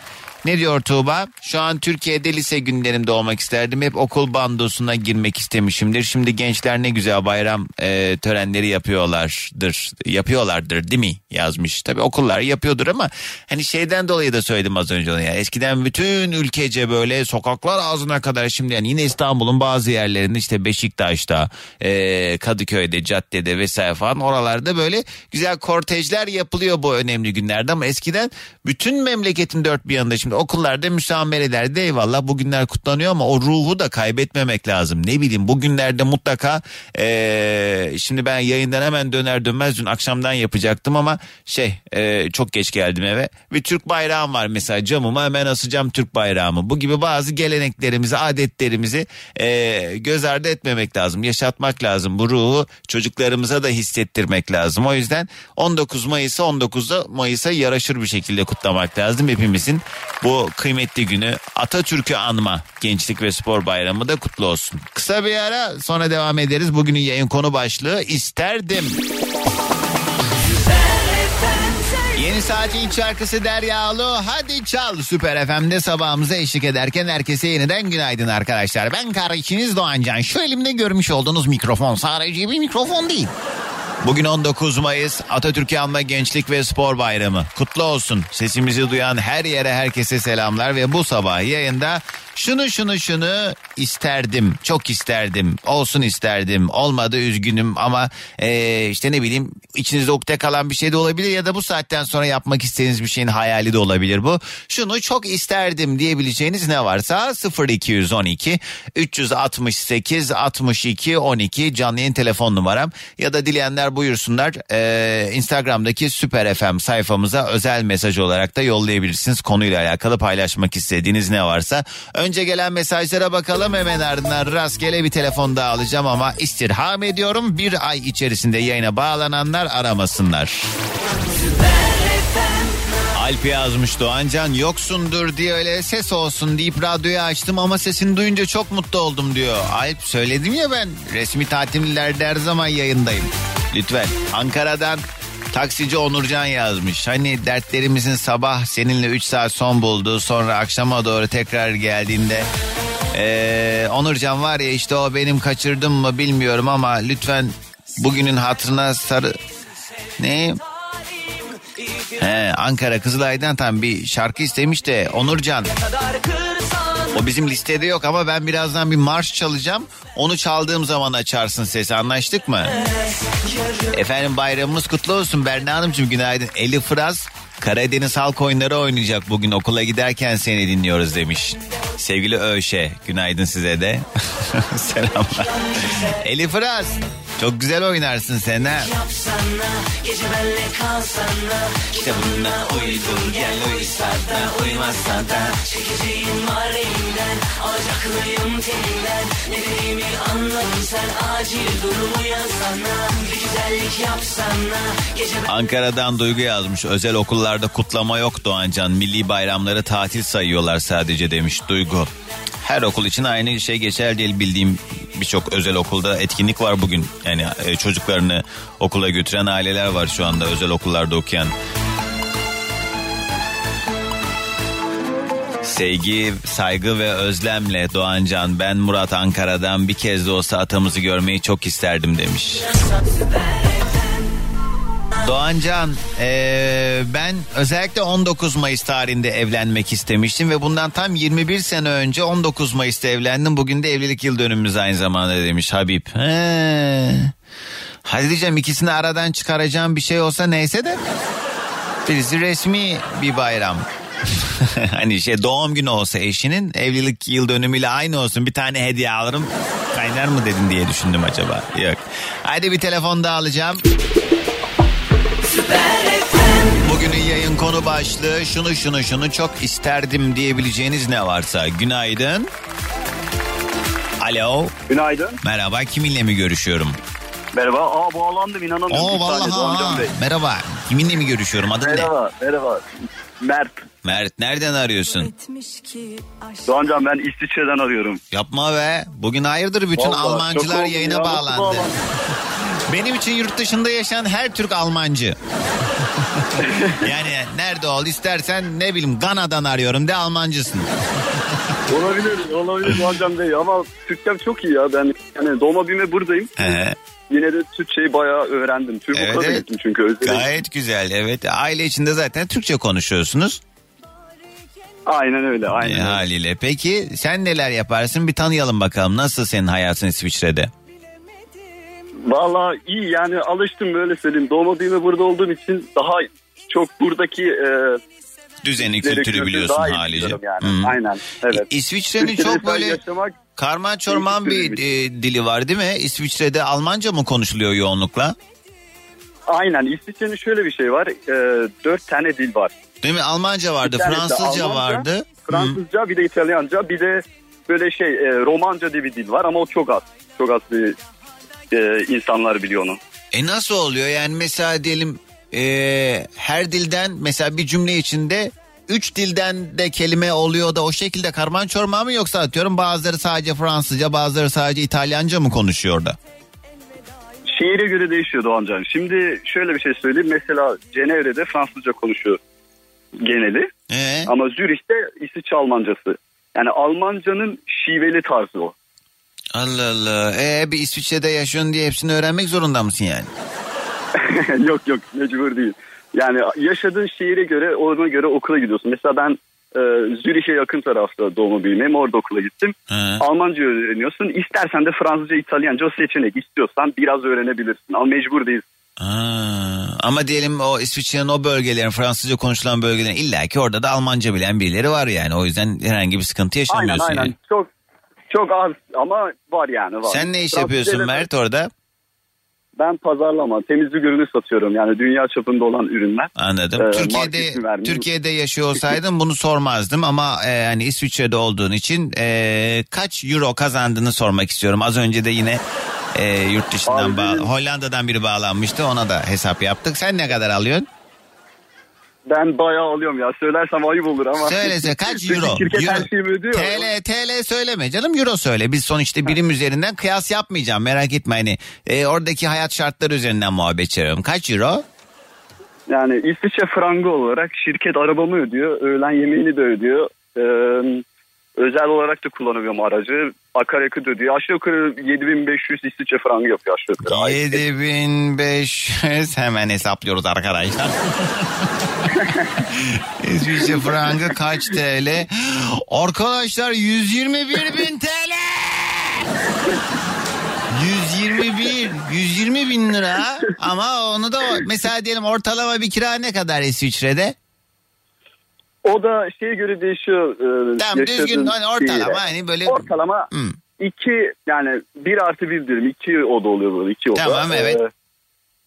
Ne diyor Tuğba? Şu an Türkiye'de lise günlerimde olmak isterdim. Hep okul bandosuna girmek istemişimdir. Şimdi gençler ne güzel bayram e, törenleri yapıyorlardır. Yapıyorlardır değil mi? Yazmış. Tabii okullar yapıyordur ama hani şeyden dolayı da söyledim az önce onu ya. Eskiden bütün ülkece böyle sokaklar ağzına kadar şimdi yani yine İstanbul'un bazı yerlerinde işte Beşiktaş'ta, e, Kadıköy'de, caddede vesaire falan oralarda böyle güzel kortejler yapılıyor bu önemli günlerde ama eskiden bütün memleketin dört bir yanında şimdi okullarda müsamerelerde eyvallah bugünler kutlanıyor ama o ruhu da kaybetmemek lazım. Ne bileyim bugünlerde mutlaka e, şimdi ben yayından hemen döner dönmez dün akşamdan yapacaktım ama şey e, çok geç geldim eve ve Türk bayrağım var mesela camıma hemen asacağım Türk bayrağımı. Bu gibi bazı geleneklerimizi adetlerimizi e, göz ardı etmemek lazım yaşatmak lazım bu ruhu çocuklarımıza da hissettirmek lazım. O yüzden 19 Mayıs'ı 19'da Mayıs'a yaraşır bir şekilde kutlamak lazım hepimizin bu kıymetli günü Atatürk'ü anma Gençlik ve Spor Bayramı da kutlu olsun. Kısa bir ara sonra devam ederiz. Bugünün yayın konu başlığı isterdim. Yeni saatin şarkısı Deryalı hadi çal Süper FM'de sabahımıza eşlik ederken herkese yeniden günaydın arkadaşlar. Ben kardeşiniz Doğancan şu elimde görmüş olduğunuz mikrofon sadece bir mikrofon değil. Bugün 19 Mayıs Atatürk'ü anma Gençlik ve Spor Bayramı. Kutlu olsun. Sesimizi duyan her yere herkese selamlar ve bu sabah yayında şunu şunu şunu isterdim. Çok isterdim. Olsun isterdim. Olmadı üzgünüm ama eee, işte ne bileyim içinizde ukde kalan bir şey de olabilir ya da bu saatten sonra yapmak istediğiniz bir şeyin hayali de olabilir bu. Şunu çok isterdim diyebileceğiniz ne varsa 0212 368 62 12 canlı yayın telefon numaram ya da dileyenler buyursunlar eee, Instagram'daki Süper FM sayfamıza özel mesaj olarak da yollayabilirsiniz. Konuyla alakalı paylaşmak istediğiniz ne varsa. Önce gelen mesajlara bakalım hemen ardından rastgele bir telefon daha alacağım ama istirham ediyorum bir ay içerisinde yayına bağlananlar aramasınlar. Alp yazmış Doğancan yoksundur diye öyle ses olsun deyip radyoyu açtım ama sesini duyunca çok mutlu oldum diyor. Alp söyledim ya ben resmi tatillerde her zaman yayındayım. Lütfen Ankara'dan taksici Onurcan yazmış. Hani dertlerimizin sabah seninle 3 saat son buldu sonra akşama doğru tekrar geldiğinde ee, Onurcan var ya işte o benim kaçırdım mı bilmiyorum ama lütfen bugünün hatırına sarı... Ne? He, Ankara Kızılay'dan tam bir şarkı istemiş de Onurcan. O bizim listede yok ama ben birazdan bir marş çalacağım. Onu çaldığım zaman açarsın sesi anlaştık mı? Efendim bayramımız kutlu olsun Berna Hanımcığım günaydın. Eli Fıraz Karadeniz halk oyunları oynayacak bugün okula giderken seni dinliyoruz demiş. Sevgili Öşe günaydın size de. Selamlar. Eli Fıraz çok güzel oynarsın sen ha. Gece benle kalsana Kitabına uydur gel uysa da uymazsa da Çekeceğim var elimden Alacaklıyım teninden Ne dediğimi anladın sen Acil durumu yazsana Bir güzellik yapsana Gece Ankara'dan Duygu yazmış. Özel okullarda kutlama yok Doğancan. Milli bayramları tatil sayıyorlar sadece demiş Duygu. Her okul için aynı şey geçer değil bildiğim birçok özel okulda etkinlik var bugün. Yani e, çocuklarını okula götüren aileler var şu anda özel okullarda okuyan. Sevgi, saygı ve özlemle Doğancan ben Murat Ankara'dan bir kez de olsa atamızı görmeyi çok isterdim demiş. Doğancan eee, ben özellikle 19 Mayıs tarihinde evlenmek istemiştim ve bundan tam 21 sene önce 19 Mayıs'ta evlendim. Bugün de evlilik yıl dönümümüz aynı zamanda demiş Habib. He. Hadi diyeceğim ikisini aradan çıkaracağım bir şey olsa neyse de birisi resmi bir bayram. hani şey doğum günü olsa eşinin evlilik yıl dönümüyle aynı olsun bir tane hediye alırım kaynar mı dedin diye düşündüm acaba yok. Hadi bir telefon daha alacağım. Bugünün yayın konu başlığı şunu şunu şunu çok isterdim diyebileceğiniz ne varsa. Günaydın. Alo. Günaydın. Merhaba kiminle mi görüşüyorum? Merhaba. Aa bağlandım inanamıyorum. Oo vallahi ha. Merhaba. Kiminle mi görüşüyorum adın ne? Merhaba. Merhaba. Mert. Mert nereden arıyorsun? Doğancan ben İsviçre'den arıyorum. Yapma be. Bugün hayırdır bütün Vallahi Almancılar yayına ya, bağlandı. Benim için yurt dışında yaşayan her Türk Almancı. yani nerede ol istersen ne bileyim Gana'dan arıyorum de Almancısın. olabilir. Olabilir Doğancan Bey ama Türkçem çok iyi ya. Ben yani doğma büyüme buradayım. Ee, Yine de Türkçeyi bayağı öğrendim. Türk Evet, evet. gittim çünkü özledim. gayet güzel evet. Aile içinde zaten Türkçe konuşuyorsunuz. Aynen öyle. Aynen E, öyle. haliyle. Peki sen neler yaparsın bir tanıyalım bakalım. Nasıl senin hayatın İsviçre'de? Valla iyi yani alıştım böyle söyleyeyim. Doğma büyüme burada olduğum için daha çok buradaki e, Düzeni kültürü biliyorsun daha iyi halice. biliyorum Yani. Hı. Aynen. Evet. İsviçre'nin Türkiye'de çok böyle yaşamak karman çorman bir e, dili var değil mi? İsviçre'de Almanca mı konuşuluyor yoğunlukla? Aynen İsviçre'nin şöyle bir şey var. E, dört tane dil var. Değil mi? Almanca vardı, Bir tanesi Fransızca Almanca, vardı. Fransızca bir de İtalyanca bir de böyle şey e, Romanca diye bir dil var ama o çok az. Çok az bir e, insanlar biliyor onu. E nasıl oluyor? Yani mesela diyelim e, her dilden mesela bir cümle içinde üç dilden de kelime oluyor da o şekilde karman çorman mı yoksa atıyorum bazıları sadece Fransızca bazıları sadece İtalyanca mı konuşuyor orada? Şehire göre değişiyor Doğancan. Şimdi şöyle bir şey söyleyeyim. Mesela Cenevre'de Fransızca konuşuyor geneli. Ee? Ama Zürih'te İsviçre Almancası. Yani Almancanın şiveli tarzı o. Allah Allah. E bir İsviçre'de yaşıyorsun diye hepsini öğrenmek zorunda mısın yani? yok yok mecbur değil. Yani yaşadığın şehire göre ona göre okula gidiyorsun. Mesela ben e, Zürih'e yakın tarafta doğma büyümeyim. Orada okula gittim. He. Almanca öğreniyorsun. İstersen de Fransızca, İtalyanca o seçenek. İstiyorsan biraz öğrenebilirsin. Ama mecbur değilsin. Aa, ama diyelim o İsviçre'nin o bölgelerin Fransızca konuşulan bölgelerin illaki orada da Almanca bilen birileri var yani. O yüzden herhangi bir sıkıntı Aynen yaşamıyorsun aynen. yani. Çok çok az ama var yani var. Sen ne iş yapıyorsun Mert orada? Ben pazarlama, temizlik ürünü satıyorum. Yani dünya çapında olan ürünler. Anladım. Ee, Türkiye'de. Türkiye'de yaşıyor olsaydın bunu sormazdım ama e, yani İsviçre'de olduğun için e, kaç euro kazandığını sormak istiyorum. Az önce de yine e, yurt dışından Abi bağ- Hollanda'dan biri bağlanmıştı ona da hesap yaptık. Sen ne kadar alıyorsun? Ben bayağı alıyorum ya. Söylersem ayıp olur ama. Söylese kaç euro? Şirket Euro. her şeyi ödüyor. TL TL söyleme canım euro söyle. Biz sonuçta birim üzerinden kıyas yapmayacağım merak etme hani. E, oradaki hayat şartları üzerinden muhabbet çeviriyorum. Kaç euro? Yani İsviçre frangı olarak şirket arabamı ödüyor. Öğlen yemeğini de ödüyor. Ee, özel olarak da kullanıyorum aracı. Akaryakıt ödüyor. Aşağı yukarı 7500 İsviçre frangı yapıyor aşağı yukarı. Ay, 7500 hemen hesaplıyoruz arkadaşlar. İsviçre frangı kaç TL? Arkadaşlar 121 bin TL. 121, 120 bin lira ama onu da mesela diyelim ortalama bir kira ne kadar İsviçre'de? O da şeye göre değişiyor. E, Tamam, düzgün, hani ortalama, hani böyle- Ortalama Hmm. iki yani bir artı bir dirim. iki oda oluyor böyle iki oda. Tamam, evet. Ee,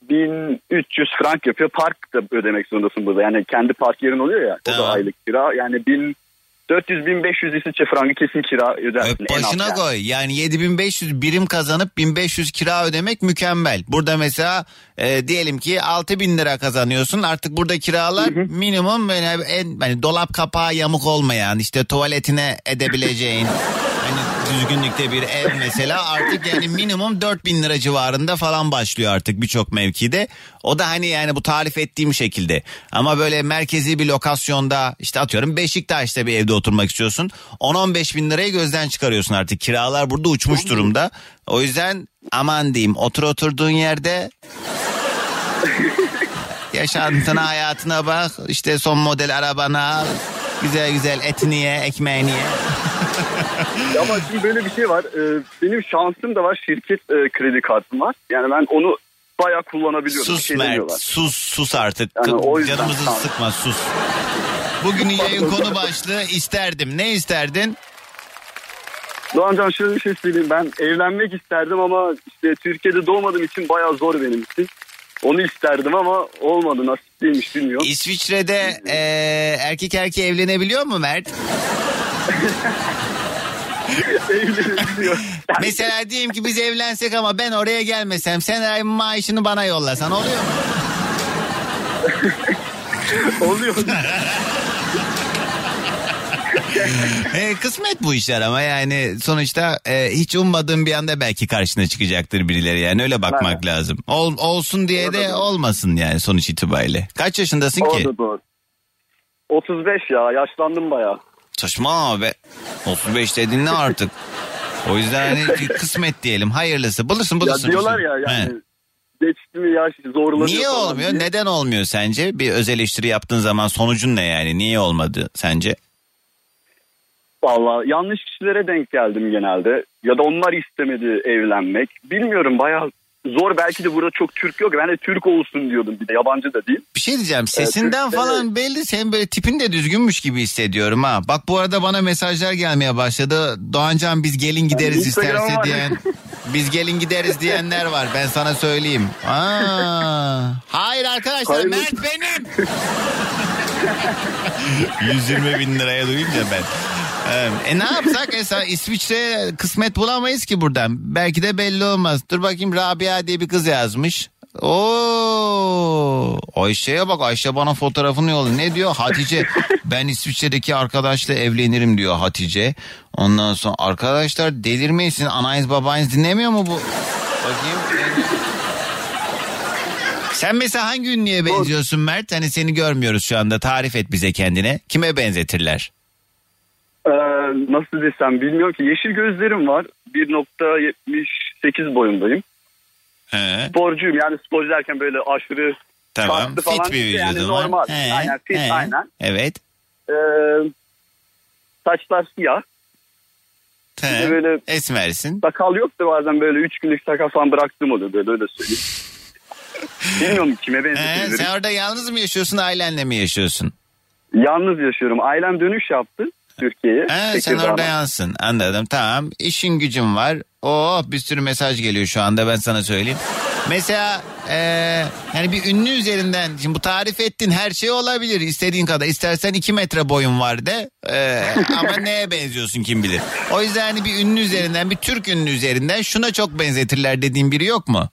1300 frank yapıyor. Park da ödemek zorundasın burada. Yani kendi park yerin oluyor ya. O Tamam. da aylık kira. Yani 1400-1500 İsviçre frangı kesin kira ödersin. Öp başına yani. koy. Yani 7500 birim kazanıp 1500 kira ödemek mükemmel. Burada mesela e, diyelim ki 6000 lira kazanıyorsun. Artık burada kiralar minimum böyle en hani dolap kapağı yamuk olmayan işte tuvaletine edebileceğin hani düzgünlükte bir ev mesela artık yani minimum 4000 lira civarında falan başlıyor artık birçok mevkide. O da hani yani bu tarif ettiğim şekilde. Ama böyle merkezi bir lokasyonda işte atıyorum Beşiktaş'ta bir evde oturmak istiyorsun. 10-15 bin lirayı gözden çıkarıyorsun artık. Kiralar burada uçmuş durumda. O yüzden aman diyeyim otur oturduğun yerde yaşantına hayatına bak. İşte son model arabana al. Güzel güzel etini ye, ekmeğini ye. Ama şimdi böyle bir şey var. Ee, benim şansım da var. Şirket e, kredi kartım var. Yani ben onu bayağı kullanabiliyorum. Sus şey Mert, demiyorlar. sus sus artık. Yani o yüzden Canımızı tamam. sıkma sus. Bugünün yayın konu başlığı isterdim. Ne isterdin? Doğancan şöyle bir şey söyleyeyim. Ben evlenmek isterdim ama işte Türkiye'de doğmadığım için bayağı zor benim için. Onu isterdim ama olmadı. Nasip değilmiş bilmiyorum. İsviçre'de e, erkek erkeğe evlenebiliyor mu Mert? Evlenebiliyor. Mesela diyelim ki biz evlensek ama ben oraya gelmesem sen ay maaşını bana yollasan oluyor mu? Oluyor. E, kısmet bu işler ama yani sonuçta e, hiç ummadığın bir anda belki karşına çıkacaktır birileri yani öyle bakmak Evet. lazım. Ol, olsun diye de olmasın yani sonuç itibariyle. Kaç yaşındasın O ki? doğru. 35 ya yaşlandım bayağı. Saçma abi. 35 dedin ne artık? O yüzden hani kısmet diyelim hayırlısı. Bulursun Ya bulursun. diyorlar ya He. yani geçti mi yaş zorlanıyor Niye olmuyor? diye. Neden olmuyor sence? Bir öz eleştiri yaptığın zaman sonucun ne yani? Niye olmadı sence? Valla yanlış kişilere denk geldim genelde. Ya da onlar istemedi evlenmek. Bilmiyorum bayağı zor. Belki de burada çok Türk yok. Ben de Türk olsun diyordum bir de yabancı da değil. Bir şey diyeceğim. Sesinden Türkler- falan belli. Senin böyle tipin de düzgünmüş gibi hissediyorum ha. Bak bu arada bana mesajlar gelmeye başladı. Doğancan biz gelin gideriz Instagram isterse var. diyen. Biz gelin gideriz diyenler var. Ben sana söyleyeyim. Aa, hayır arkadaşlar Hayır. Mert benim. 120 bin liraya duyunca ben. Ee, E ne yapsak Esa İsviçre kısmet bulamayız ki buradan. Belki de belli olmaz. Dur bakayım Rabia diye bir kız yazmış. Oo Ayşe'ye bak Ayşe bana fotoğrafını yolladı. Ne diyor? Hatice ben İsviçre'deki arkadaşla evlenirim diyor Hatice. Ondan sonra arkadaşlar delirmeyin sizin anayız babanız dinlemiyor mu bu? Bakayım. Sen mesela hangi ünlüye benziyorsun Mert? Hani seni görmüyoruz şu anda. Tarif et bize kendine. Kime benzetirler? Ee, nasıl desem bilmiyorum ki. Yeşil gözlerim var. 1.78 boyundayım. He, Sporcuyum yani sporcu derken böyle aşırı tamam. kaslı falan Fit bir değil, yani var. normal. He, Aynen fit he. aynen. Evet. Ee, saçlar siyah. He. böyle- Esmersin. Sakal yok da bazen böyle 3 günlük sakal falan bıraktım oluyor böyle öyle söyleyeyim. Bilmiyorum kime He, benzetebilirim. sen orada yalnız mı yaşıyorsun ailenle mi yaşıyorsun? Yalnız yaşıyorum. Ailem dönüş yaptı Türkiye'ye. He, sen orada yansın anladım tamam işin gücün var. Oh bir sürü mesaj geliyor şu anda ben sana söyleyeyim. Mesela eee yani bir ünlü üzerinden şimdi bu tarif ettin her şey olabilir istediğin kadar. İstersen 2 metre boyun var de eee, ama neye benziyorsun kim bilir. O yüzden hani bir ünlü üzerinden bir Türk ünlü üzerinden şuna çok benzetirler dediğin biri yok mu?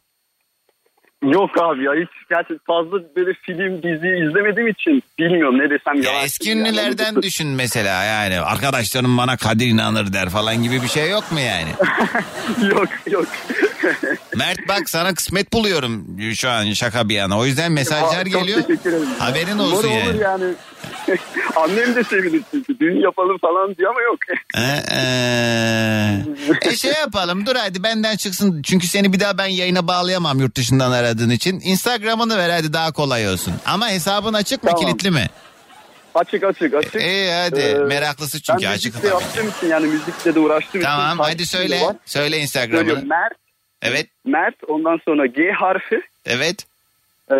Yok abi ya hiç gerçekten fazla böyle film dizi izlemediğim için bilmiyorum ne desem Ya eski ünlülerden düşün mesela yani arkadaşlarım bana Kadir inanır der falan gibi bir şey yok mu yani? yok yok. Mert bak sana kısmet buluyorum şu an şaka bir yana. O yüzden mesajlar Aa, geliyor. Haberin olsun Umarım yani. Olur yani. Annem de sevinir çünkü düğün yapalım falan diyor ama yok. Ee, ee. e şey yapalım dur hadi benden çıksın. Çünkü seni bir daha ben yayına bağlayamam yurt dışından aradığın için. Instagram'ını ver hadi daha kolay olsun. Ama hesabın açık mı Tamam. kilitli mi? Açık açık açık. İyi hadi Ee, meraklısı çünkü ben açık. müzikle yaptığım için yani müzikle de uğraştığım için. Tamam hadi takipçim söyle. var. Söyle Instagram'ını. Söylüyorum Mert, Evet Mert ondan sonra G harfi evet. e,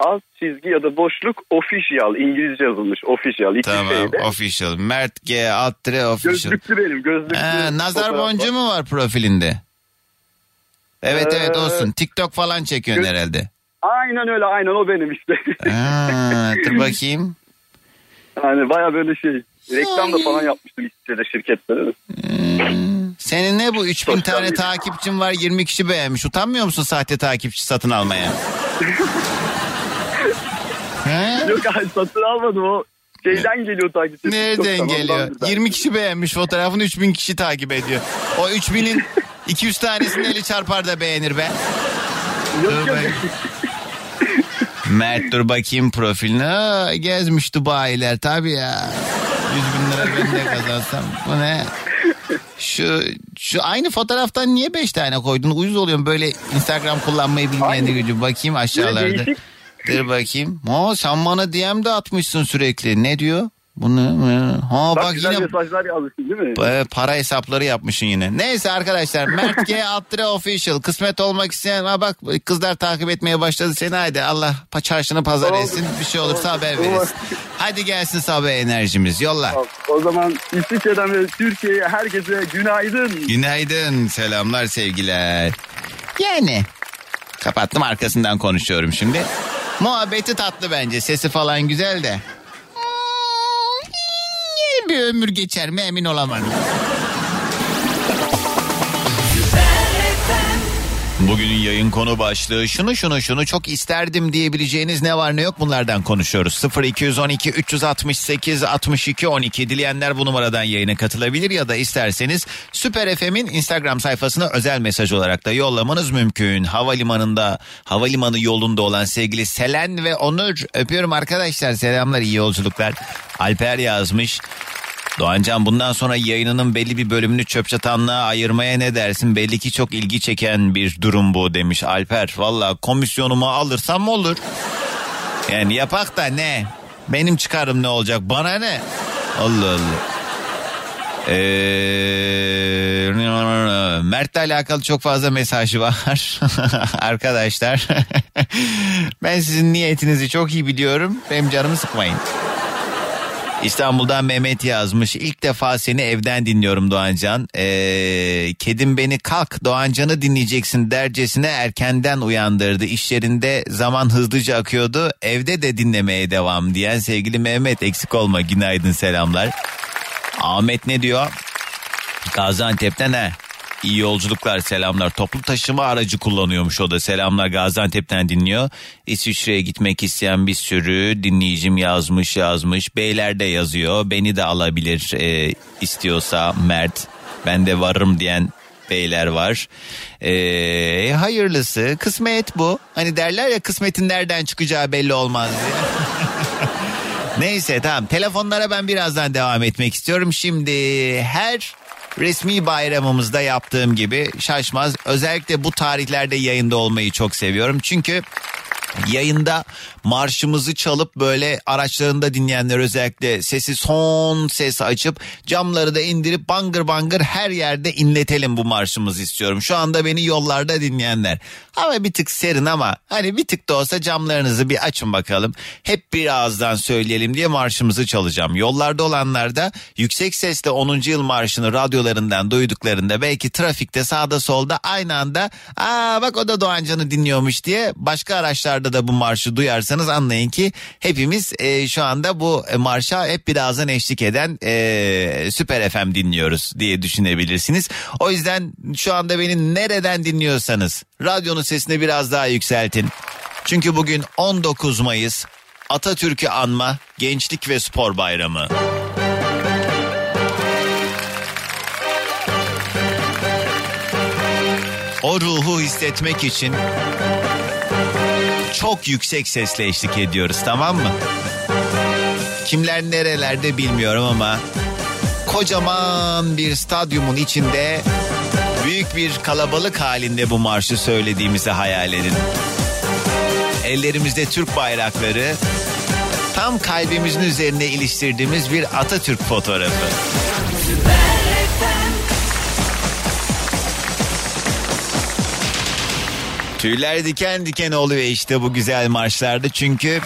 alt çizgi ya da boşluk official İngilizce yazılmış official. İki Tamam şeyde. official. Mert G alt tire official. Gözlüklü benim gözlüklü. Ee, nazar boncuğu mu var profilinde? Evet Ee, evet olsun. TikTok falan çekiyorsun gö- herhalde. Aynen öyle aynen o benim işte. Aa, dur bakayım. yani baya böyle şey. Reklam da falan yapmıştım işte de şirketlere de. Senin ne bu 3000 Sosyal tane takipçin var 20 kişi beğenmiş. Utanmıyor musun sahte takipçi satın almaya? He? Yok hayır satın almadım o. Şeyden geliyor takipçi. Nereden geliyor? ondandır ben. 20 kişi beğenmiş fotoğrafını 3000 kişi takip ediyor. O 3000'in 200 tanesini eli çarpar da beğenir be. Yok Dur yok. Mert dur bakayım profiline. Aa, gezmiş Dubai'ler tabii ya. 100 bin lira ben de kazansam. Bu ne? Şu, şu aynı fotoğraftan niye 5 tane koydun? Uyuz oluyorum böyle Instagram kullanmayı bilmeyen Aynı. gücü. Bakayım aşağılarda. değişik. Dur bakayım. Ha sen bana DM de atmışsın sürekli. Ne diyor? Bunu ha Bak, bak yine mesajlar yazmışsın değil mi? e, para hesapları yapmışsın yine. Neyse arkadaşlar Mert G Altıra Official kısmet olmak isteyen ha bak kızlar takip etmeye başladı seni haydi Allah çarşını pazar etsin bir şey olursa haber Oldu. verirsin. Hadi gelsin sabah enerjimiz yolla. O zaman İsviçre'den ve Türkiye'ye herkese günaydın. Günaydın selamlar sevgiler. Yani kapattım arkasından konuşuyorum şimdi. Muhabbeti tatlı bence sesi falan güzel de. Yeni bir ömür geçer mi emin olamadım. Bugünün yayın konu başlığı şunu şunu şunu çok isterdim diyebileceğiniz ne var ne yok bunlardan konuşuyoruz. 0212 368 62 12 dileyenler bu numaradan yayına katılabilir ya da isterseniz Süper FM'in Instagram sayfasına özel mesaj olarak da yollamanız mümkün. Havalimanında havalimanı yolunda olan sevgili Selen ve Onur öpüyorum arkadaşlar selamlar iyi yolculuklar. Alper yazmış. Doğancan bundan sonra yayınının belli bir bölümünü çöp çatanlığa ayırmaya ne dersin? Belli ki çok ilgi çeken bir durum bu demiş Alper. Valla komisyonumu alırsam olur. Yani yapak da ne? Benim çıkarım ne olacak? Bana ne? Allah Allah. Ee, Mert'le alakalı çok fazla mesaj var arkadaşlar. ben sizin niyetinizi çok iyi biliyorum. Benim canımı sıkmayın. İstanbul'dan Mehmet yazmış. İlk defa seni evden dinliyorum Doğancan. Ee, kedim beni kalk Doğancan'ı dinleyeceksin dercesine erkenden uyandırdı. İş yerinde zaman hızlıca akıyordu. Evde de dinlemeye devam diyen sevgili Mehmet eksik olma günaydın selamlar. Ahmet ne diyor? Gaziantep'ten ne? İyi yolculuklar selamlar. Toplu taşıma aracı kullanıyormuş o da. Selamlar Gaziantep'ten dinliyor. İsviçre'ye gitmek isteyen bir sürü dinleyicim yazmış yazmış. Beyler de yazıyor. Beni de alabilir e, istiyorsa Mert. Ben de varım diyen beyler var. E, hayırlısı kısmet bu. Hani derler ya kısmetin nereden çıkacağı belli olmaz diye. Neyse tamam telefonlara ben birazdan devam etmek istiyorum. Şimdi her resmi bayramımızda yaptığım gibi şaşmaz. Özellikle bu tarihlerde yayında olmayı çok seviyorum. Çünkü yayında marşımızı çalıp böyle araçlarında dinleyenler özellikle sesi son ses açıp camları da indirip bangır bangır her yerde inletelim bu marşımızı istiyorum. Şu anda beni yollarda dinleyenler. Ama bir tık serin ama hani bir tık da olsa camlarınızı bir açın bakalım. Hep bir ağızdan söyleyelim diye marşımızı çalacağım. Yollarda olanlar da yüksek sesle 10. yıl marşını radyolarından duyduklarında belki trafikte sağda solda aynı anda aa bak o da Doğancan'ı dinliyormuş diye başka araçlarda Yollarda da bu marşı duyarsanız anlayın ki hepimiz e, şu anda bu e, marşa hep birazdan eşlik eden e, Süper FM dinliyoruz diye düşünebilirsiniz. O yüzden şu anda beni nereden dinliyorsanız radyonun sesini biraz daha yükseltin. Çünkü bugün 19 Mayıs Atatürk'ü anma Gençlik ve Spor Bayramı. O ruhu hissetmek için çok yüksek sesle eşlik ediyoruz tamam mı? Kimler nerelerde bilmiyorum ama kocaman bir stadyumun içinde büyük bir kalabalık halinde bu marşı söylediğimizi hayal edin. Ellerimizde Türk bayrakları tam kalbimizin üzerine iliştirdiğimiz bir Atatürk fotoğrafı. Tüyler diken diken oluyor işte bu güzel marşlarda çünkü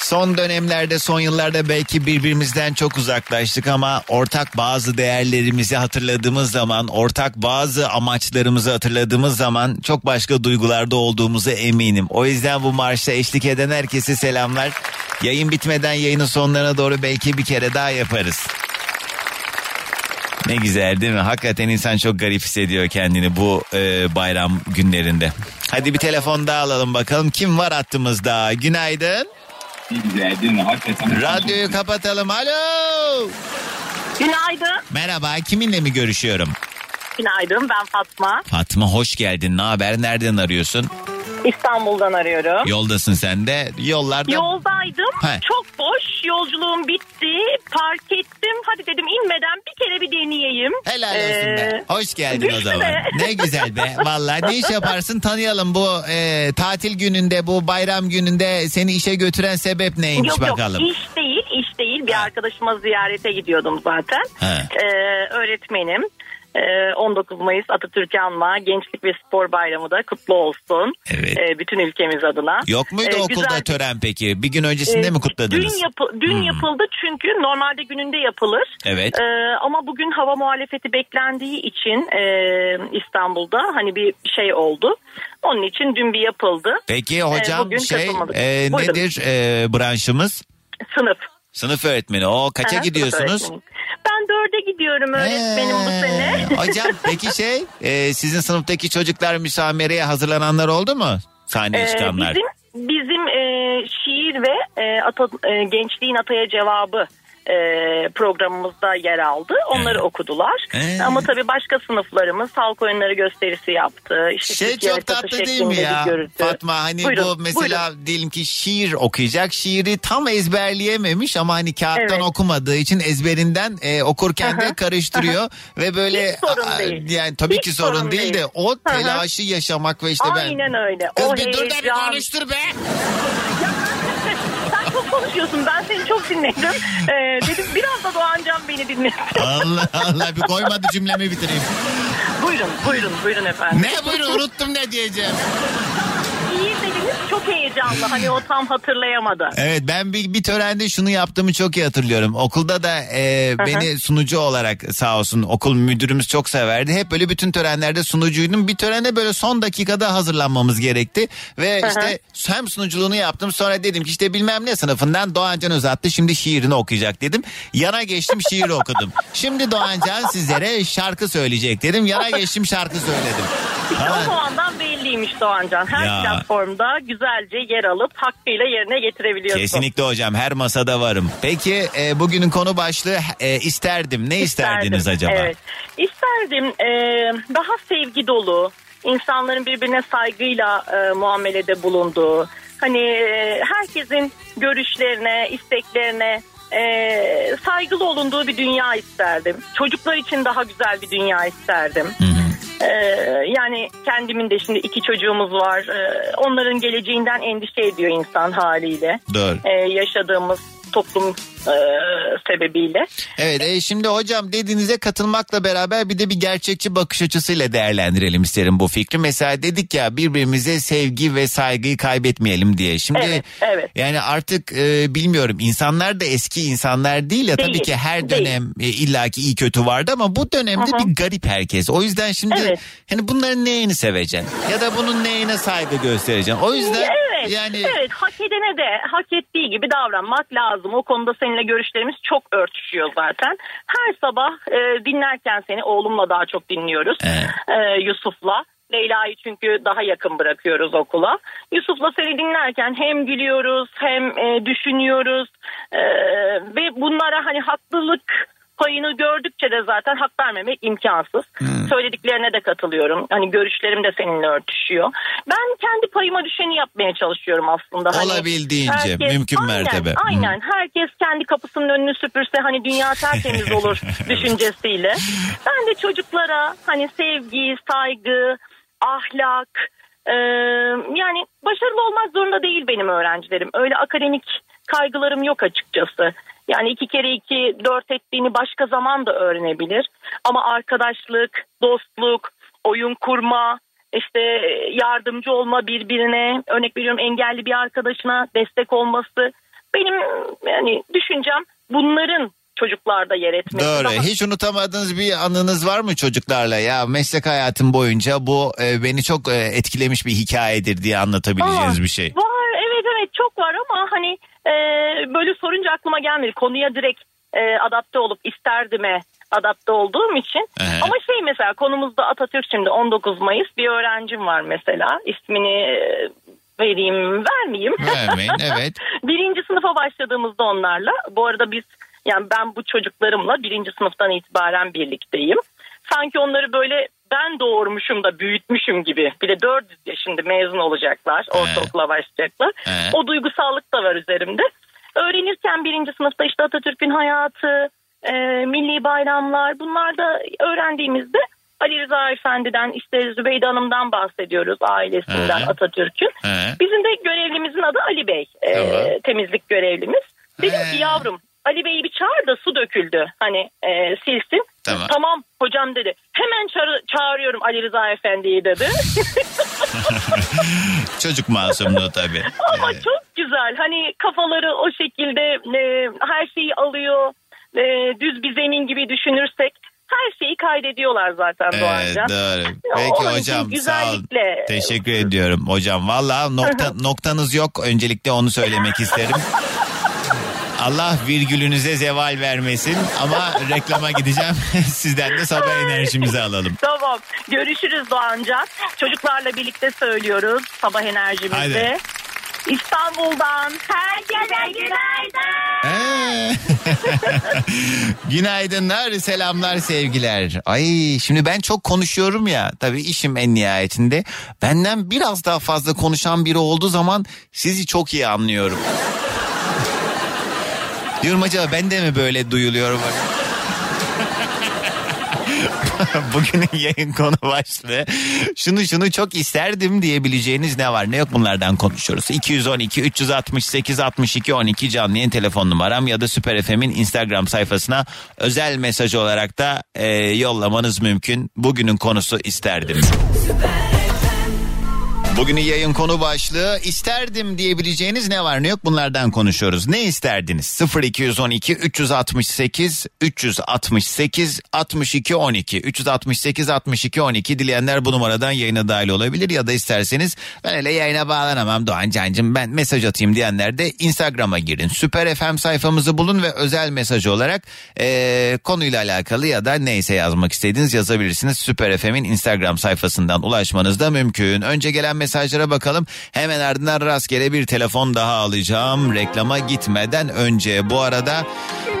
son dönemlerde son yıllarda belki birbirimizden çok uzaklaştık ama ortak bazı değerlerimizi hatırladığımız zaman ortak bazı amaçlarımızı hatırladığımız zaman çok başka duygularda olduğumuza eminim. O yüzden bu marşa eşlik eden herkese selamlar. Yayın bitmeden yayının sonlarına doğru belki bir kere daha yaparız. Ne güzel değil mi? Hakikaten insan çok garip hissediyor kendini bu e, bayram günlerinde. Hadi bir telefon daha alalım bakalım. Kim var hattımızda? Günaydın. Hakikaten. Radyoyu kapatalım. Alo. Günaydın. Merhaba. Kiminle mi görüşüyorum? Günaydın ben Fatma. Fatma hoş geldin. Ne haber? Nereden arıyorsun? İstanbul'dan arıyorum. Yoldasın sen de. Yollarda... Yoldaydım. He. Çok boş. Yolculuğum bitti. Park ettim. Hadi dedim inmeden bir kere bir deneyeyim. Helal olsun be. Ee, Hoş geldin o düştü zaman. Ne güzel be. Vallahi ne iş yaparsın tanıyalım bu e, tatil gününde bu bayram gününde seni işe götüren sebep neymiş yok bakalım. yok iş değil iş değil. Bir arkadaşıma ziyarete gidiyordum zaten. He. Ee, öğretmenim. Ee, 19 Mayıs Atatürk'ü anma Gençlik ve Spor Bayramı da kutlu olsun. Evet. Ee, bütün ülkemiz adına. Yok muydu Ee, okulda güzel- tören peki? Bir gün öncesinde Ee, mi kutladınız? Dün, yapı- dün Hmm. yapıldı çünkü normalde gününde yapılır. Evet. Ee, ama bugün hava muhalefeti beklendiği için e, İstanbul'da hani bir şey oldu. Onun için dün bir yapıldı. Peki Ee, hocam bugün şey katılmadık. e, Buyurun. nedir e, branşımız? Sınıf. Sınıf öğretmeni. O kaça Aha, sınıf gidiyorsunuz? Ben dörde gidiyorum öğretmenim bu sene. Ee, Hocam peki şey e, sizin sınıftaki çocuklar müsamereye hazırlananlar oldu mu? Sahneye Ee, çıkanlar. bizim bizim e, şiir ve e, ata, e, gençliğin ataya cevabı e, programımızda yer aldı. Onları okudular. Ee. Ama tabii başka sınıflarımız halk oyunları gösterisi yaptı. İşte Şey çok tatlı değil mi ya görüntü. Fatma hani Buyurun, bu mesela buyurun. diyelim ki şiir okuyacak şiiri tam ezberleyememiş ama hani kağıttan Evet. okumadığı için ezberinden e, okurken de karıştırıyor ve böyle Hiç sorun Aa, değil. yani tabii Hiç ki sorun, sorun değil, de o telaşı yaşamak ve işte ben Aynen öyle. Kız o bir dur da bir heyecan. konuştur be. Çok konuşuyorsun. Ben seni çok dinledim. Ee, dedim biraz da Doğancan beni dinlesin. Allah Allah bir koymadı cümlemi bitireyim. buyurun buyurun buyurun efendim. Ne buyurun unuttum ne diyeceğim. Çok heyecanlı. Hani o tam hatırlayamadı. Evet ben bir, bir törende şunu yaptığımı çok iyi hatırlıyorum. Okulda da e, beni sunucu olarak sağ olsun okul müdürümüz çok severdi. Hep böyle bütün törenlerde sunucuydum. Bir törene böyle son dakikada hazırlanmamız gerekti. Ve işte hem sunuculuğunu yaptım sonra dedim ki işte bilmem ne sınıfından Doğancan uzattı şimdi şiirini okuyacak dedim. Yana geçtim şiir okudum. Şimdi Doğancan sizlere şarkı söyleyecek dedim. Yana geçtim şarkı söyledim. İşte o zamandan belliymiş Doğancan. Her Ya. platformda güzelce yer alıp hakkıyla yerine getirebiliyorsun. Kesinlikle hocam her masada varım. Peki e, bugünün konu başlığı e, isterdim. Ne isterdiniz İsterdim, acaba? Evet. İsterdim e, daha sevgi dolu, insanların birbirine saygıyla e, muamelede bulunduğu, hani e, herkesin görüşlerine, isteklerine e, saygılı olunduğu bir dünya isterdim. Çocuklar için daha güzel bir dünya isterdim. E, yani kendimin de şimdi iki çocuğumuz var. E, onların geleceğinden endişe ediyor insan haliyle. Doğru. E, yaşadığımız toplum e, sebebiyle. Evet e, şimdi hocam dediğinize katılmakla beraber bir de bir gerçekçi bakış açısıyla değerlendirelim isterim bu fikri. Mesela dedik ya birbirimize sevgi ve saygıyı kaybetmeyelim diye. Şimdi Evet, evet. yani artık e, bilmiyorum insanlar da eski insanlar değil ya tabii Değil, ki her dönem e, illaki iyi kötü vardı ama bu dönemde hı. bir garip herkes. O yüzden şimdi Evet. hani bunların neyini seveceksin ya da bunun neyine saygı göstereceksin. O yüzden Evet. Yani evet hak edene de hak ettiği gibi davranmak lazım. O konuda seninle görüşlerimiz çok örtüşüyor zaten. Her sabah e, dinlerken seni oğlumla daha çok dinliyoruz. E, Yusuf'la. Leyla'yı çünkü daha yakın bırakıyoruz okula. Yusuf'la seni dinlerken hem gülüyoruz hem e, düşünüyoruz. E, ve bunlara hani haklılık payını gördükçe de zaten hak vermemek imkansız. Söylediklerine de katılıyorum. Hani görüşlerim de seninle örtüşüyor. Ben kendi payıma düşeni yapmaya çalışıyorum aslında. Hani Olabildiğince, mümkün aynen, mertebe. Aynen. Herkes kendi kapısının önünü süpürse hani dünya tertemiz olur düşüncesiyle. Ben de çocuklara hani sevgi, saygı, ahlak, e, yani başarılı olmak zorunda değil benim öğrencilerim. Öyle akademik kaygılarım yok açıkçası. Yani iki kere iki dört ettiğini başka zaman da öğrenebilir. Ama arkadaşlık, dostluk, oyun kurma, işte yardımcı olma birbirine, örnek veriyorum engelli bir arkadaşına destek olması. Benim yani düşüncem bunların çocuklarda yer etmesi. Doğru. Daha- Hiç unutamadığınız bir anınız var mı çocuklarla? Ya meslek hayatım boyunca bu e, beni çok e, etkilemiş bir hikayedir diye anlatabileceğiniz Aa, bir şey. Var evet çok var ama hani e, böyle sorunca aklıma gelmedi. Konuya direkt e, adapte olup isterdime adapte olduğum için. Ehe. Ama şey mesela konumuzda Atatürk şimdi 19 Mayıs bir öğrencim var mesela. İsmini e, vereyim vermeyeyim. Vermeyin, evet. birinci sınıfa başladığımızda onlarla bu arada biz yani ben bu çocuklarımla birinci sınıftan itibaren birlikteyim. Sanki onları böyle ben doğurmuşum da büyütmüşüm gibi. Bir de 400 yaşında mezun olacaklar. Ortaokula başlayacaklar. O duygusallık da var üzerimde. Öğrenirken birinci sınıfta işte Atatürk'ün hayatı, e, milli bayramlar bunlar da öğrendiğimizde Ali Rıza Efendi'den işte Zübeyde Hanım'dan bahsediyoruz ailesinden He. Atatürk'ün. He. Bizim de görevlimizin adı Ali Bey. e, temizlik görevlimiz. Dedim ki yavrum Ali Bey'i bir çağır da su döküldü. Hani e, silsin. Tamam. hocam dedi. Hemen çağır- çağırıyorum Ali Rıza Efendi'yi dedi. Çocuk masumluğu tabii. Ama çok güzel. Hani kafaları o şekilde e, her şeyi alıyor. E, düz bir zemin gibi düşünürsek her şeyi kaydediyorlar zaten Evet, Doğancan. doğru. Peki için hocam sağ güzellikle- Teşekkür ediyorum hocam. Valla nokta, noktanız yok. Öncelikle onu söylemek isterim. Allah virgülünüze zeval vermesin ama reklama gideceğim. Sizden de sabah enerjimizi alalım. Tamam. Görüşürüz Doğancan. Çocuklarla birlikte söylüyoruz sabah enerjimizde. Hadi. İstanbul'dan herkese günaydın. Günaydınlar, selamlar, sevgiler. Ay şimdi ben çok konuşuyorum ya. Tabii işim en nihayetinde. Benden biraz daha fazla konuşan biri olduğu zaman sizi çok iyi anlıyorum. Diyorum acaba ben de mi böyle duyuluyorum? Bugünün yayın konu başlığı. Şunu şunu çok isterdim diyebileceğiniz ne var ne yok bunlardan konuşuyoruz. 212 368 62 12 canlı yayın telefon numaram ya da Süper FM'in Instagram sayfasına özel mesaj olarak da e, yollamanız mümkün. Bugünün konusu isterdim. Bugünün yayın konu başlığı isterdim diyebileceğiniz ne var ne yok bunlardan konuşuyoruz. Ne isterdiniz? 0212 368 368 62 12 368 62 12 dileyenler bu numaradan yayına dahil olabilir ya da isterseniz ben öyle yayına bağlanamam Doğan Can'cım ben mesaj atayım diyenler de Instagram'a girin. Süper FM sayfamızı bulun ve özel mesaj olarak eee, konuyla alakalı ya da neyse yazmak istediğiniz yazabilirsiniz. Süper FM'in Instagram sayfasından ulaşmanız da mümkün. Önce gelen mesajlara bakalım. Hemen ardından rastgele bir telefon daha alacağım. Reklama gitmeden önce bu arada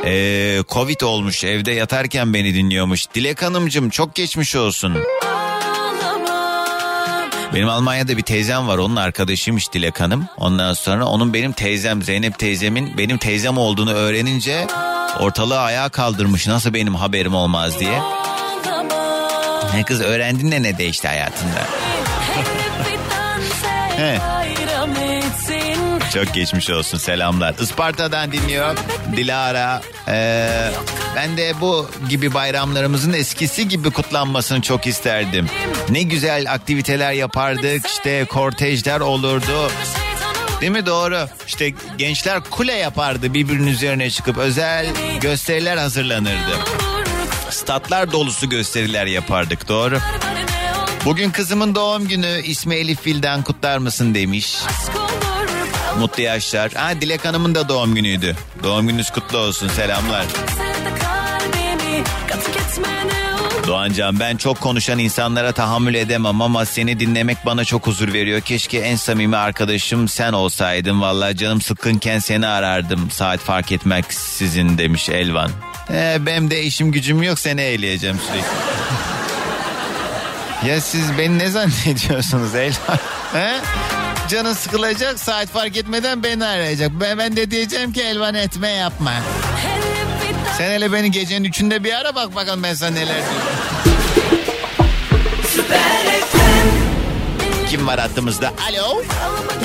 eee, Covid olmuş evde yatarken beni dinliyormuş. Dilek Hanımcığım çok geçmiş olsun. Benim Almanya'da bir teyzem var onun arkadaşıymış Dilek Hanım. Ondan sonra onun benim teyzem Zeynep teyzemin benim teyzem olduğunu öğrenince ortalığı ayağa kaldırmış nasıl benim haberim olmaz diye. Ne kız öğrendin de ne değişti hayatında? He. Çok geçmiş olsun selamlar. Isparta'dan dinliyor Dilara. Ee, ben de bu gibi bayramlarımızın eskisi gibi kutlanmasını çok isterdim. Ne güzel aktiviteler yapardık işte kortejler olurdu. Değil mi doğru? İşte gençler kule yapardı birbirinin üzerine çıkıp özel gösteriler hazırlanırdı. Statlar dolusu gösteriler yapardık doğru. Bugün kızımın doğum günü ismi Elif Vildan kutlar mısın demiş. Mutlu yaşlar. Ha Dilek Hanım'ın da doğum günüydü. Doğum gününüz kutlu olsun. Selamlar. Doğancan ben çok konuşan insanlara tahammül edemem ama seni dinlemek bana çok huzur veriyor. Keşke en samimi arkadaşım sen olsaydın. Vallahi canım sıkkınken seni arardım. Saat fark etmeksizin demiş Elvan. Ee, benim de işim gücüm yok seni eğleyeceğim sürekli. ya siz beni ne zannediyorsunuz Elvan? He? Canın sıkılacak saat fark etmeden beni arayacak. Ben, ben de diyeceğim ki Elvan etme yapma. Sen hele beni gecenin üçünde bir ara bak bakalım ben sana neler. Kim var hattımızda? Alo.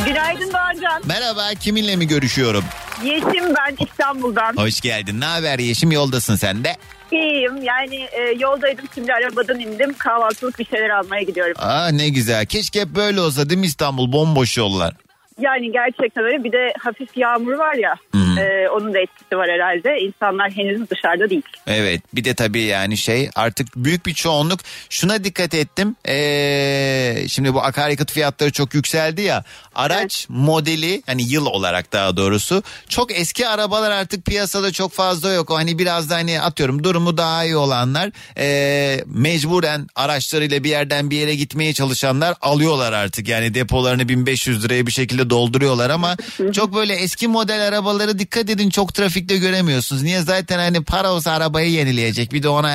Günaydın Doğancan. Merhaba kiminle mi görüşüyorum? Yeşim ben İstanbul'dan. Hoş geldin. Ne haber Yeşim yoldasın sen de? İyiyim yani e, yoldaydım şimdi arabadan indim kahvaltılık bir şeyler almaya gidiyorum. Aa ne güzel. Keşke hep böyle olsa değil mi İstanbul? Bomboş yollar. Yani gerçekten öyle bir de hafif yağmur var ya e, onun da etkisi var herhalde. İnsanlar henüz dışarıda değil. Evet bir de tabii yani şey artık büyük bir çoğunluk şuna dikkat ettim. Ee, şimdi bu akaryakıt fiyatları çok yükseldi ya. Araç modeli hani yıl olarak daha doğrusu çok eski arabalar artık piyasada çok fazla yok. O hani biraz da hani atıyorum durumu daha iyi olanlar ee, mecburen araçlarıyla bir yerden bir yere gitmeye çalışanlar alıyorlar artık. Yani depolarını 1500 liraya bir şekilde dolduruyorlar ama çok böyle eski model arabaları dikkat edin çok trafikte göremiyorsunuz. Niye zaten hani para olsa arabayı yenileyecek bir de ona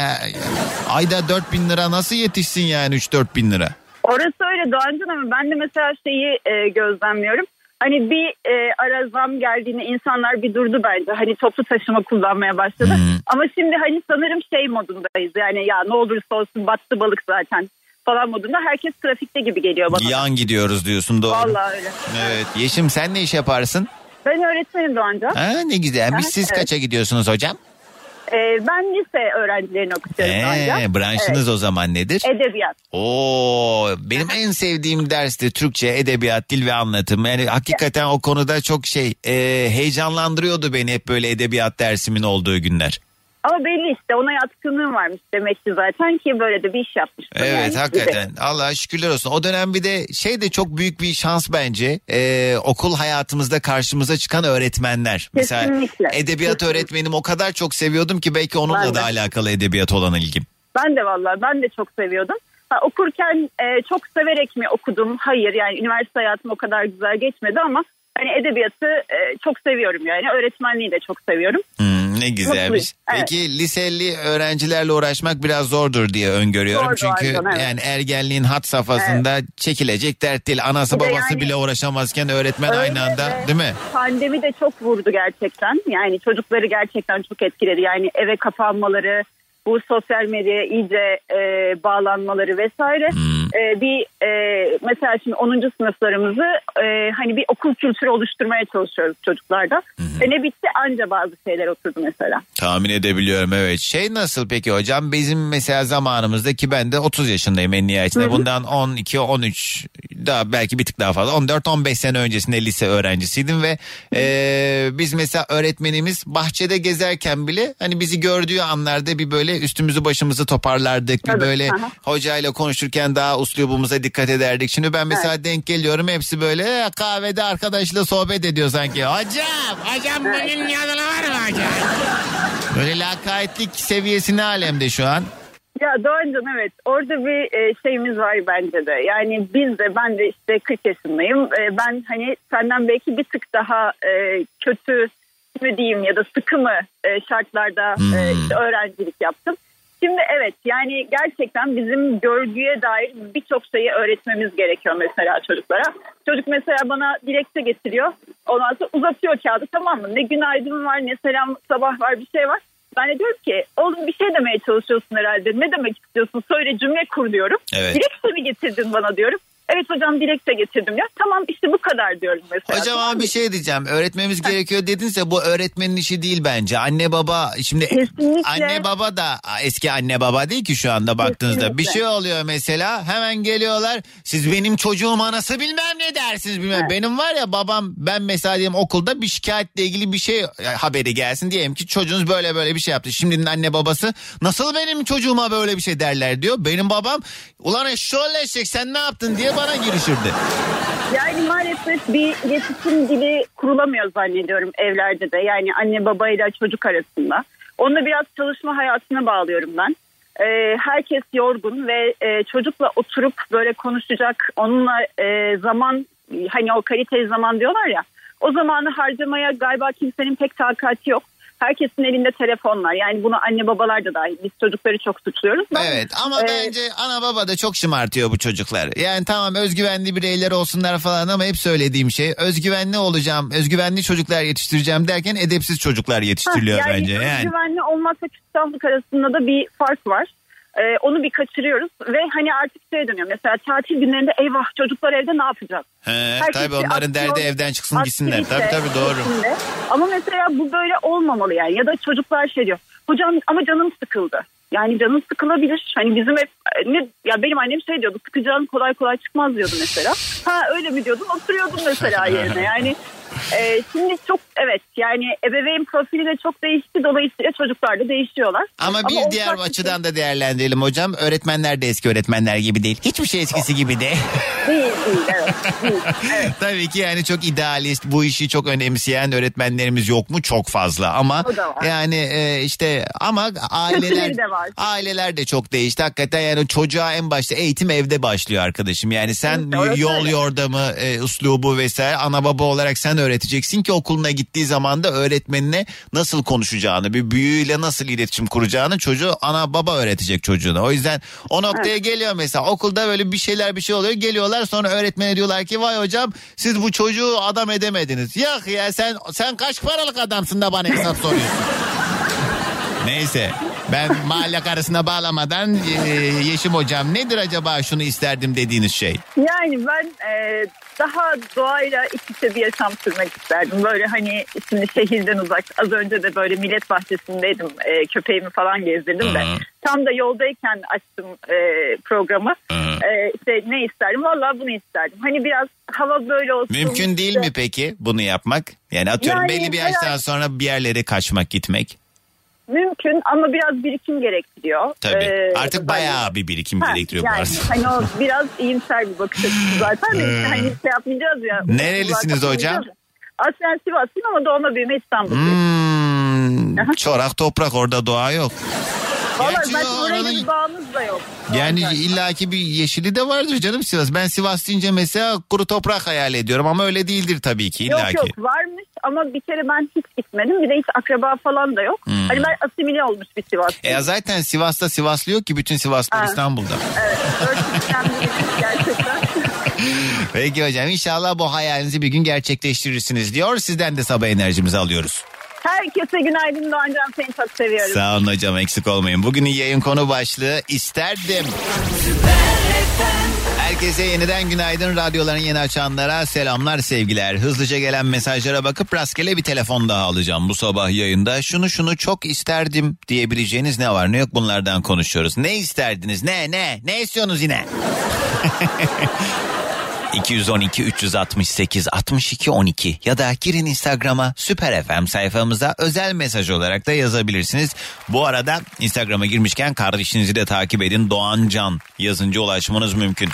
ayda 4000 lira nasıl yetişsin yani 3-4 bin lira? Orası öyle Doğancan ama ben de mesela şeyi e, gözlemliyorum. Hani bir e, ara zam geldiğinde insanlar bir durdu bence. Hani toplu taşıma kullanmaya başladı. Ama şimdi hani sanırım şey modundayız. Yani ya ne olursa olsun battı balık zaten falan modunda. Herkes trafikte gibi geliyor bana. Yan gidiyoruz diyorsun doğru. Vallahi öyle. Evet. Yeşim sen ne iş yaparsın? Ben öğretmenim Doğancan. Ha, ne güzelmiş. Siz evet. kaça gidiyorsunuz hocam? E, ben lise öğrencilerini okutuyorum. Ee, branşınız o zaman nedir? Edebiyat. Oo, benim en sevdiğim ders de Türkçe, edebiyat, dil ve anlatım. Yani hakikaten o konuda çok şey e, heyecanlandırıyordu beni hep böyle edebiyat dersimin olduğu günler. Ama belli işte ona yatkınlığım varmış demek ki zaten ki böyle de bir iş yapmıştım. Evet yani. hakikaten Allah'a şükürler olsun. O dönem bir de şey de çok büyük bir şans bence. Ee, okul hayatımızda karşımıza çıkan öğretmenler. Mesela Kesinlikle. edebiyat öğretmenim o kadar çok seviyordum ki belki onunla Ben de. da alakalı edebiyat olan ilgim. Ben de vallahi ben de çok seviyordum. Ha, okurken e, çok severek mi okudum? Hayır yani üniversite hayatım o kadar güzel geçmedi ama hani edebiyatı e, çok seviyorum yani. Öğretmenliği de çok seviyorum. Hmm, ne güzelmiş. Evet. Peki liseli öğrencilerle uğraşmak biraz zordur diye öngörüyorum. Zordu Çünkü Aydan, evet. yani ergenliğin hat safhasında çekilecek dert değil. Anası babası yani- bile uğraşamazken öğretmen Öyle aynı anda ve değil mi? Pandemi de çok vurdu gerçekten. Yani çocukları gerçekten çok etkiledi. Yani eve kapanmaları, bu sosyal medyaya iyice e, bağlanmaları vesaire. E, bir e, mesela şimdi 10. sınıflarımızı e, hani bir okul kültürü oluşturmaya çalışıyoruz çocuklarda. Ve ne bitti anca bazı şeyler oturdu mesela. Tahmin edebiliyorum evet. Şey nasıl peki hocam bizim mesela zamanımızda ki ben de 30 yaşındayım en nihayetinde. Hı. Bundan 12 13 daha belki bir tık daha fazla 14 15 sene öncesinde lise öğrencisiydim ve e, biz mesela öğretmenimiz bahçede gezerken bile hani bizi gördüğü anlarda bir böyle üstümüzü başımızı toparlardık. Bir Tabii, böyle aha. hocayla konuşurken daha uslubumuza dikkat ederdik. Şimdi ben mesela denk geliyorum hepsi böyle "E, kahvede arkadaşla sohbet ediyor sanki. Hocam, hocam bugün yazılı var mı hocam? Böyle lakaytlık seviyesi ne alemde şu an? Ya Doğancan evet orada bir e, şeyimiz var bence de. Yani biz de ben de işte 40 yaşındayım. E, ben hani senden belki bir tık daha e, kötü mü diyeyim ya da sıkı mı e, şartlarda e, işte öğrencilik yaptım. Şimdi evet yani gerçekten bizim görgüye dair birçok şeyi öğretmemiz gerekiyor mesela çocuklara. Çocuk mesela bana dilekçe getiriyor. Ondan sonra uzatıyor kağıdı tamam mı? Ne günaydın var ne selam sabah var bir şey var. Ben de diyorum ki oğlum bir şey demeye çalışıyorsun herhalde. Ne demek istiyorsun? Söyle cümle kur diyorum. Evet. Dilekçe mi getirdin bana diyorum. Evet hocam dilekçe getirdim ya. Tamam işte bu kadar diyorum mesela. Hocam ama bir şey diyeceğim. Öğretmemiz gerekiyor dedinse bu öğretmenin işi değil bence. Anne baba şimdi Kesinlikle. anne baba da eski anne baba değil ki şu anda baktığınızda. Kesinlikle. Bir şey oluyor mesela hemen geliyorlar. Siz benim çocuğuma nasıl bilmem ne dersiniz bilmem. Benim var ya babam ben mesela diyelim okulda bir şikayetle ilgili bir şey e, haberi gelsin diyelim ki çocuğunuz böyle böyle bir şey yaptı. Şimdinin anne babası nasıl benim çocuğuma böyle bir şey derler diyor. Benim babam ulan eşşoğlu eşek sen ne yaptın diye bana girişirdi. Yani maalesef bir iletişim dili kurulamıyor zannediyorum evlerde de. Yani anne babayla çocuk arasında. Onu biraz çalışma hayatına bağlıyorum ben. Ee, herkes yorgun ve e, çocukla oturup böyle konuşacak, onunla e, zaman hani o kaliteli zaman diyorlar ya. O zamanı harcamaya galiba kimsenin pek takati yok. Herkesin elinde telefonlar. Yani bunu anne babalar da dahil. Biz çocukları çok suçluyoruz. da. Evet ama Ee, bence ana baba da çok şımartıyor bu çocuklar. Yani tamam özgüvenli bireyler olsunlar falan ama hep söylediğim şey özgüvenli olacağım, özgüvenli çocuklar yetiştireceğim derken edepsiz çocuklar yetiştiriliyor Ha, yani bence. Yani Güvenli olmakla küstahlık arasında da bir fark var. Ee, onu bir kaçırıyoruz ve hani artık şey dönüyor. Mesela tatil günlerinde eyvah çocuklar evde ne yapacak? He, Herkes tabii onların aksiyon, derdi evden çıksın gitsinler. Tabii tabii doğru. içinde. Ama mesela bu böyle olmamalı yani. Ya da çocuklar şey diyor. Hocam ama canım sıkıldı. Yani canım sıkılabilir. Hani bizim hep ne, ya benim annem şey diyordu. Sıkacağın kolay kolay çıkmaz diyordu mesela. Ha öyle mi diyordun? Oturuyordum mesela yerine. Yani e, şimdi çok evet yani ebeveyn profili de çok değişti. Dolayısıyla çocuklar da değişiyorlar. Ama bir o diğer açıdan da değerlendirelim hocam. Öğretmenler de eski öğretmenler gibi değil. Hiçbir şey eskisi gibi değil. Değil değil evet. Değil, evet. Tabii ki yani çok idealist, bu işi çok önemseyen öğretmenlerimiz yok mu? Çok fazla ama yani e, işte ama aileler de var. aileler de çok değişti. Hakikaten yani çocuğa en başta eğitim evde başlıyor arkadaşım. Yani sen Evet, yol öyle. yordamı, e, uslubu vesaire ana baba olarak sen öğreteceksin ki okuluna gittiği zaman da öğretmenine nasıl konuşacağını, bir büyüğüyle nasıl iletişim kuracağını çocuğu ana baba öğretecek çocuğuna. O yüzden o noktaya geliyor mesela okulda böyle bir şeyler bir şey oluyor. Geliyorlar sonra öğretmene diyorlar ki vay hocam siz bu çocuğu adam edemediniz. Yok ya sen sen kaç paralık adamsın da bana hesap soruyorsun. Neyse ben mahalle karısına bağlamadan e, Yeşim hocam nedir acaba şunu isterdim dediğiniz şey? Yani ben e, daha doğayla iç içe bir yaşam sürmek isterdim. Böyle hani şimdi şehirden uzak. Az önce de böyle millet bahçesindeydim. E, köpeğimi falan gezdirdim de. Tam da yoldayken açtım e, programı. E, işte ne isterdim? Vallahi bunu isterdim. Hani biraz hava böyle olsun. Mümkün değil işte- mi peki bunu yapmak? Yani atıyorum Yani belli bir yaştan sonra bir yerlere kaçmak gitmek. Mümkün ama biraz birikim gerektiriyor. Tabii. E, Artık bayağı bir birikim Ha, gerektiriyor yani, arada. hani o biraz iyimser bir bakış açısı zaten. de işte hani şey yapmayacağız ya. Nerelisiniz hocam? Aslen Sivaslıyım ama doğma büyüme İstanbul'dayım. Hmm, çorak toprak orada doğa yok. Valla zaten o orayla oranın- bir bağımız da yok. Yani Zaten. illaki bir yeşili de vardır canım Sivas. Ben Sivas deyince mesela kuru toprak hayal ediyorum ama öyle değildir tabii ki illaki. Yok yok varmış ama bir kere ben hiç gitmedim. Bir de hiç akraba falan da yok. Hmm. Hani ben asimile olmuş bir Sivaslıyım. E ya zaten Sivas'ta Sivaslı yok ki bütün Sivaslılar Ha. İstanbul'da. Evet. Gerçekten. Peki hocam inşallah bu hayalinizi bir gün gerçekleştirirsiniz diyor. Sizden de sabah enerjimizi alıyoruz. Herkese günaydın Doğancan seni çok seviyorum. Sağ olun hocam eksik olmayın. Bugünün yayın konu başlığı isterdim. Herkese yeniden günaydın. Radyoların yeni açanlara selamlar sevgiler. Hızlıca gelen mesajlara bakıp rastgele bir telefon daha alacağım bu sabah yayında. Şunu şunu çok isterdim diyebileceğiniz ne var ne yok bunlardan konuşuyoruz. Ne isterdiniz ne ne ne istiyorsunuz yine? 212 368 62 12 ya da girin Instagram'a Süper FM sayfamıza özel mesaj olarak da yazabilirsiniz. Bu arada Instagram'a girmişken kardeşinizi de takip edin. Doğan Can yazınca ulaşmanız mümkün.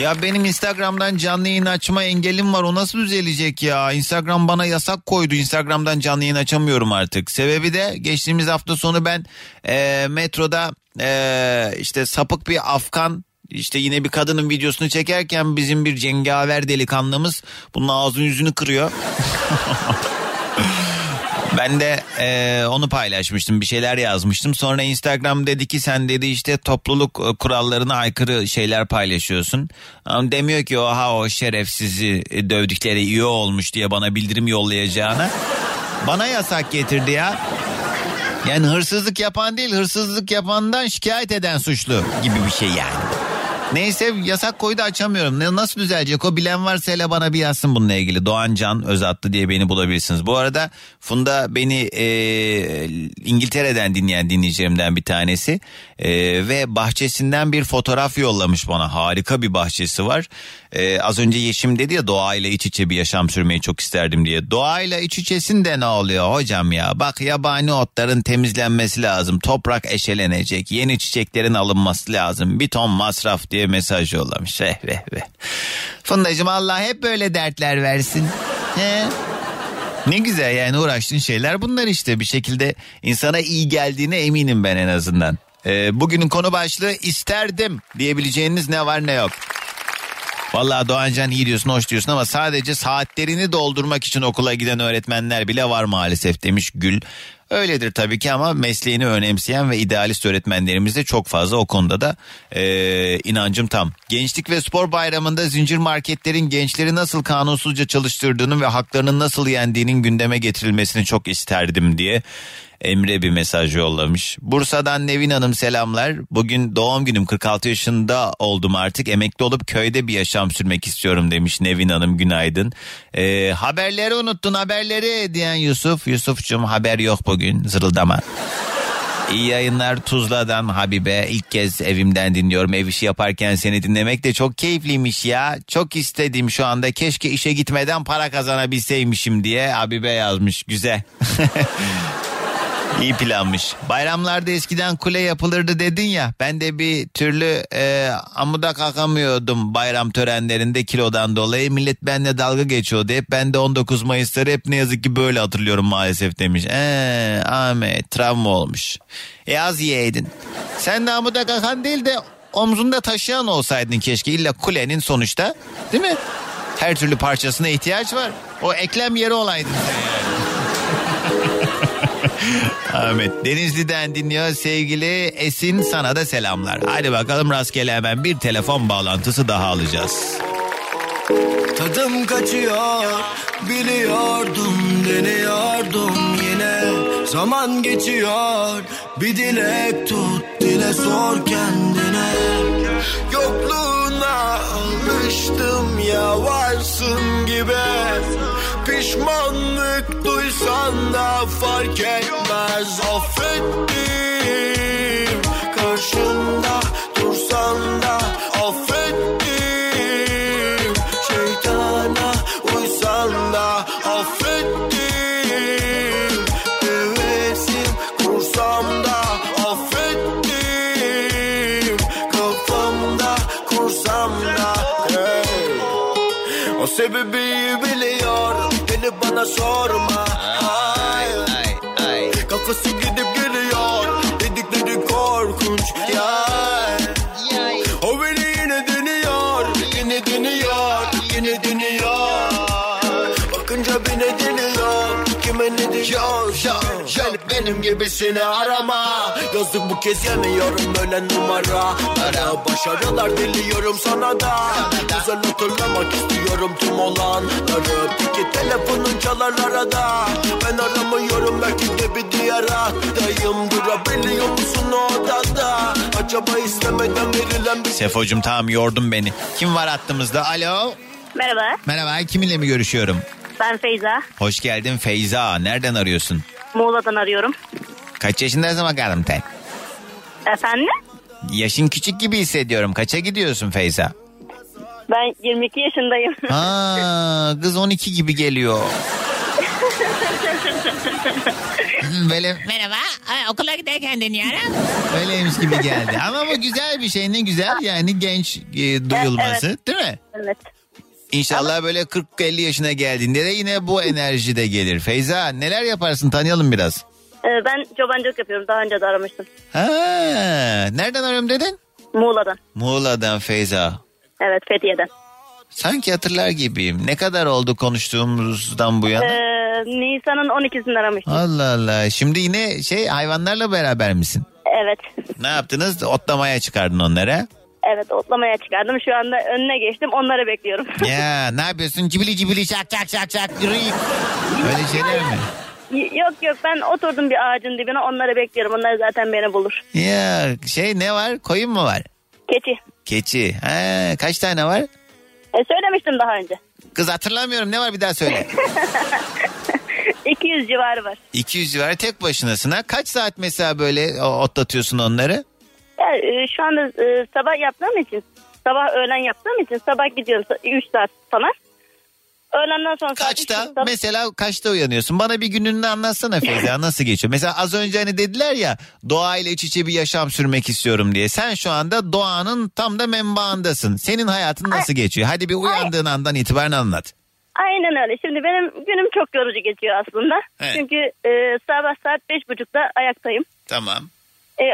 Ya benim Instagram'dan canlı yayın açma engelim var. O nasıl düzelecek ya? Instagram bana yasak koydu. Instagram'dan canlı yayın açamıyorum artık. Sebebi de geçtiğimiz hafta sonu ben e, metroda e, işte sapık bir Afgan işte yine bir kadının videosunu çekerken bizim bir cengaver delikanlımız bunun ağzını yüzünü kırıyor. Ben de e, onu paylaşmıştım bir şeyler yazmıştım. Sonra Instagram dedi ki sen dedi işte topluluk e, kurallarına aykırı şeyler paylaşıyorsun. Ama demiyor ki oha o şerefsizi e, dövdükleri iyi olmuş diye bana bildirim yollayacağına. Bana yasak getirdi ya. Yani hırsızlık yapan değil hırsızlık yapandan şikayet eden suçlu gibi bir şey yani. Neyse yasak koydu açamıyorum. Nasıl düzelecek o bilen varsa hele bana bir yazsın bununla ilgili. Doğan Can Özatlı diye beni bulabilirsiniz. Bu arada Funda beni e, İngiltere'den dinleyen dinleyicilerimden bir tanesi. E, ve bahçesinden bir fotoğraf yollamış bana. Harika bir bahçesi var. E, az önce Yeşim dedi ya doğayla iç içe bir yaşam sürmeyi çok isterdim diye. Doğayla iç içesin de ne oluyor hocam ya? Bak yabani otların temizlenmesi lazım. Toprak eşelenecek. Yeni çiçeklerin alınması lazım. Bir ton masraf diye diye mesaj yollamış. Eh veh veh. Fundacığım Allah hep böyle dertler versin. He. Ne güzel yani uğraştığın şeyler bunlar işte bir şekilde insana iyi geldiğine eminim ben en azından. Ee, bugünün konu başlığı isterdim diyebileceğiniz ne var ne yok. Vallahi Doğancan iyi diyorsun hoş diyorsun ama sadece saatlerini doldurmak için okula giden öğretmenler bile var maalesef demiş Gül. Öyledir tabii ki ama mesleğini önemseyen ve idealist öğretmenlerimiz de çok fazla o konuda da eee, inancım tam. Gençlik ve spor bayramında zincir marketlerin gençleri nasıl kanunsuzca çalıştırdığını ve haklarının nasıl yendiğinin gündeme getirilmesini çok isterdim diye Emre bir mesaj yollamış. Bursa'dan Nevin Hanım selamlar. Bugün doğum günüm 46 yaşında oldum artık. Emekli olup köyde bir yaşam sürmek istiyorum demiş Nevin Hanım günaydın. Ee, haberleri unuttun haberleri diyen Yusuf. Yusuf'cum haber yok bugün zırıldama. İyi yayınlar Tuzla'dan Habibe. İlk kez evimden dinliyorum. Ev işi yaparken seni dinlemek de çok keyifliymiş ya. Çok istedim şu anda. Keşke işe gitmeden para kazanabilseymişim diye Habibe yazmış. Güzel. İyi planmış. Bayramlarda eskiden kule yapılırdı dedin ya. Ben de bir türlü e, amuda kalkamıyordum bayram törenlerinde kilodan dolayı. Millet benimle dalga geçiyordu. Hep ben de 19 Mayıs'ları hep ne yazık ki böyle hatırlıyorum maalesef demiş. Eee Ahmet travma olmuş. E az yiyeydin. Sen de amuda kalkan değil de omzunda taşıyan olsaydın keşke. İlla kulenin sonuçta değil mi? Her türlü parçasına ihtiyaç var. O eklem yeri olaydın sen yani. Ahmet Denizli'den dinliyor sevgili Esin sana da selamlar. Hadi bakalım rastgele hemen bir telefon bağlantısı daha alacağız. Tadım kaçıyor biliyordum deniyordum yine Zaman geçiyor bir dilek tut dile sor kendine Yokluğuna alıştım ya varsın gibi Pişmanlık duysan da fark etmez. Affettim. Karşımda dursan da bana sorma. Ay, ay. Kafası gidip geliyor. Dedikleri korkunç. Ya O beni yine deniyor. Yine deniyor yine deniyor. Bakınca beni deniyor. Kime ne diyor? Gel benim gibisini arama Yazık bu kez yemiyorum öyle numaralara Başarılar diliyorum sana da Güzel hatırlamak istiyorum tüm olanları Peki telefonun çalar arada Ben aramıyorum belki de bir diğer hattayım Durabiliyor musun o odada Acaba istemeden verilen bir Sefocum tamam yordun beni. Kim var hattımızda? Alo. Merhaba, Merhaba kiminle mi görüşüyorum? ben Feyza. Hoş geldin Feyza. Nereden arıyorsun? Muğla'dan arıyorum. Kaç yaşındasın bakalım sen? Efendim? Yaşın küçük gibi hissediyorum. Kaça gidiyorsun Feyza? Ben 22 yaşındayım. Ha, kız 12 gibi geliyor. Böyle Merhaba. Ay, okula giderken deniyorum. öyleymiş gibi geldi. Ama bu güzel bir şey ne güzel yani genç e, duyulması Evet. değil mi? evet. İnşallah böyle 40-50 yaşına geldiğinde de yine bu enerji de gelir. Feyza neler yaparsın tanıyalım biraz. Ee, ben çobancılık yapıyorum. Daha önce de aramıştım. Ha, nereden arıyorum dedin? Muğla'dan. Muğla'dan Feyza. Evet, Fethiye'den. Sanki hatırlar gibiyim. Ne kadar oldu konuştuğumuzdan bu yana? Ee, Nisan'ın 12'sinde aramıştım. Allah Allah. Şimdi yine şey hayvanlarla beraber misin? Evet. Ne yaptınız? Otlamaya çıkardın onlara. Evet, otlamaya çıkardım. Şu anda önüne geçtim. Onları bekliyorum. ya ne yapıyorsun? Cibili cibili şak şak şak şak. yürüyün. Öyle şeyler mi? Yok yok ben oturdum bir ağacın dibine. Onları bekliyorum. Onlar zaten beni bulur. Ya şey ne var? Koyun mu var? Keçi. Keçi. Ha, kaç tane var? E, söylemiştim daha önce. Kız hatırlamıyorum. Ne var bir daha söyle. 200 civarı var. 200 civarı tek başınasın ha. Kaç saat mesela böyle otlatıyorsun onları? Yani, e, şu anda e, sabah yaptığım için sabah öğlen yaptığım için sabah gidiyorum 3 saat falan. Öğlenden sonra Kaçta? Mesela kaçta uyanıyorsun? Bana bir gününü anlatsana Feyza nasıl geçiyor? Mesela az önce hani dediler ya doğayla iç içe bir yaşam sürmek istiyorum diye. Sen şu anda doğanın tam da menbaındasın. Senin hayatın nasıl geçiyor? Hadi bir uyandığın andan itibaren anlat. Aynen öyle. Şimdi benim günüm çok yorucu geçiyor aslında. Evet. Çünkü e, sabah saat beş buçukta ayaktayım. Tamam. E,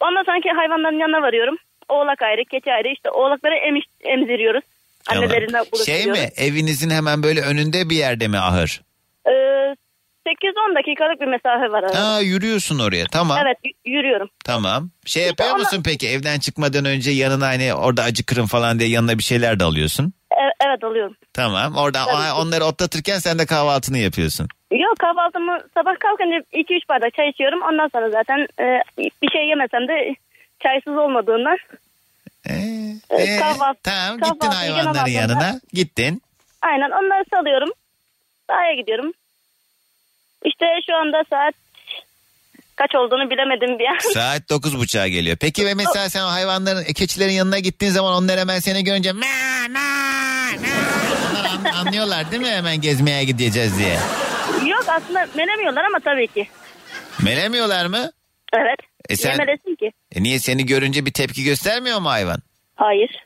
ondan sonraki hayvanların yanına varıyorum. Oğlak ayrı, keçi ayrı. İşte oğlakları emiş, emziriyoruz. Tamam. Annelerinden Şey mi evinizin hemen böyle önünde bir yerde mi ahır? E, 8-10 dakikalık bir mesafe var arada. Ha yürüyorsun oraya tamam. Evet y- yürüyorum. Tamam. Şey yapıyor ona- musun peki evden çıkmadan önce yanına hani orada acıkırım falan diye yanına bir şeyler de alıyorsun? E- evet alıyorum. Tamam. Orada Tabii onları otlatırken sen de kahvaltını yapıyorsun. Yok kahvaltımı sabah kalkınca 2-3 bardak çay içiyorum. Ondan sonra zaten e, bir şey yemesem de çaysız olmadığından e, Ee, kahvaltı, tamam gittin kahvaltıyı hayvanların yanına. Gittin. Aynen onları salıyorum. Sahaya gidiyorum. İşte şu anda saat kaç olduğunu bilemedim bir an. Saat dokuz buçuğa geliyor. Peki ve mesela sen o hayvanların, e, keçilerin yanına gittiğin zaman onlar hemen seni görünce "Mea, mea, mea." Onlar an- anlıyorlar değil mi hemen gezmeye gideceğiz diye. Yok aslında melemiyorlar ama tabii ki. Melemiyorlar mı? Evet. E sen- Yemelesin ki. E niye seni görünce bir tepki göstermiyor mu hayvan? Hayır.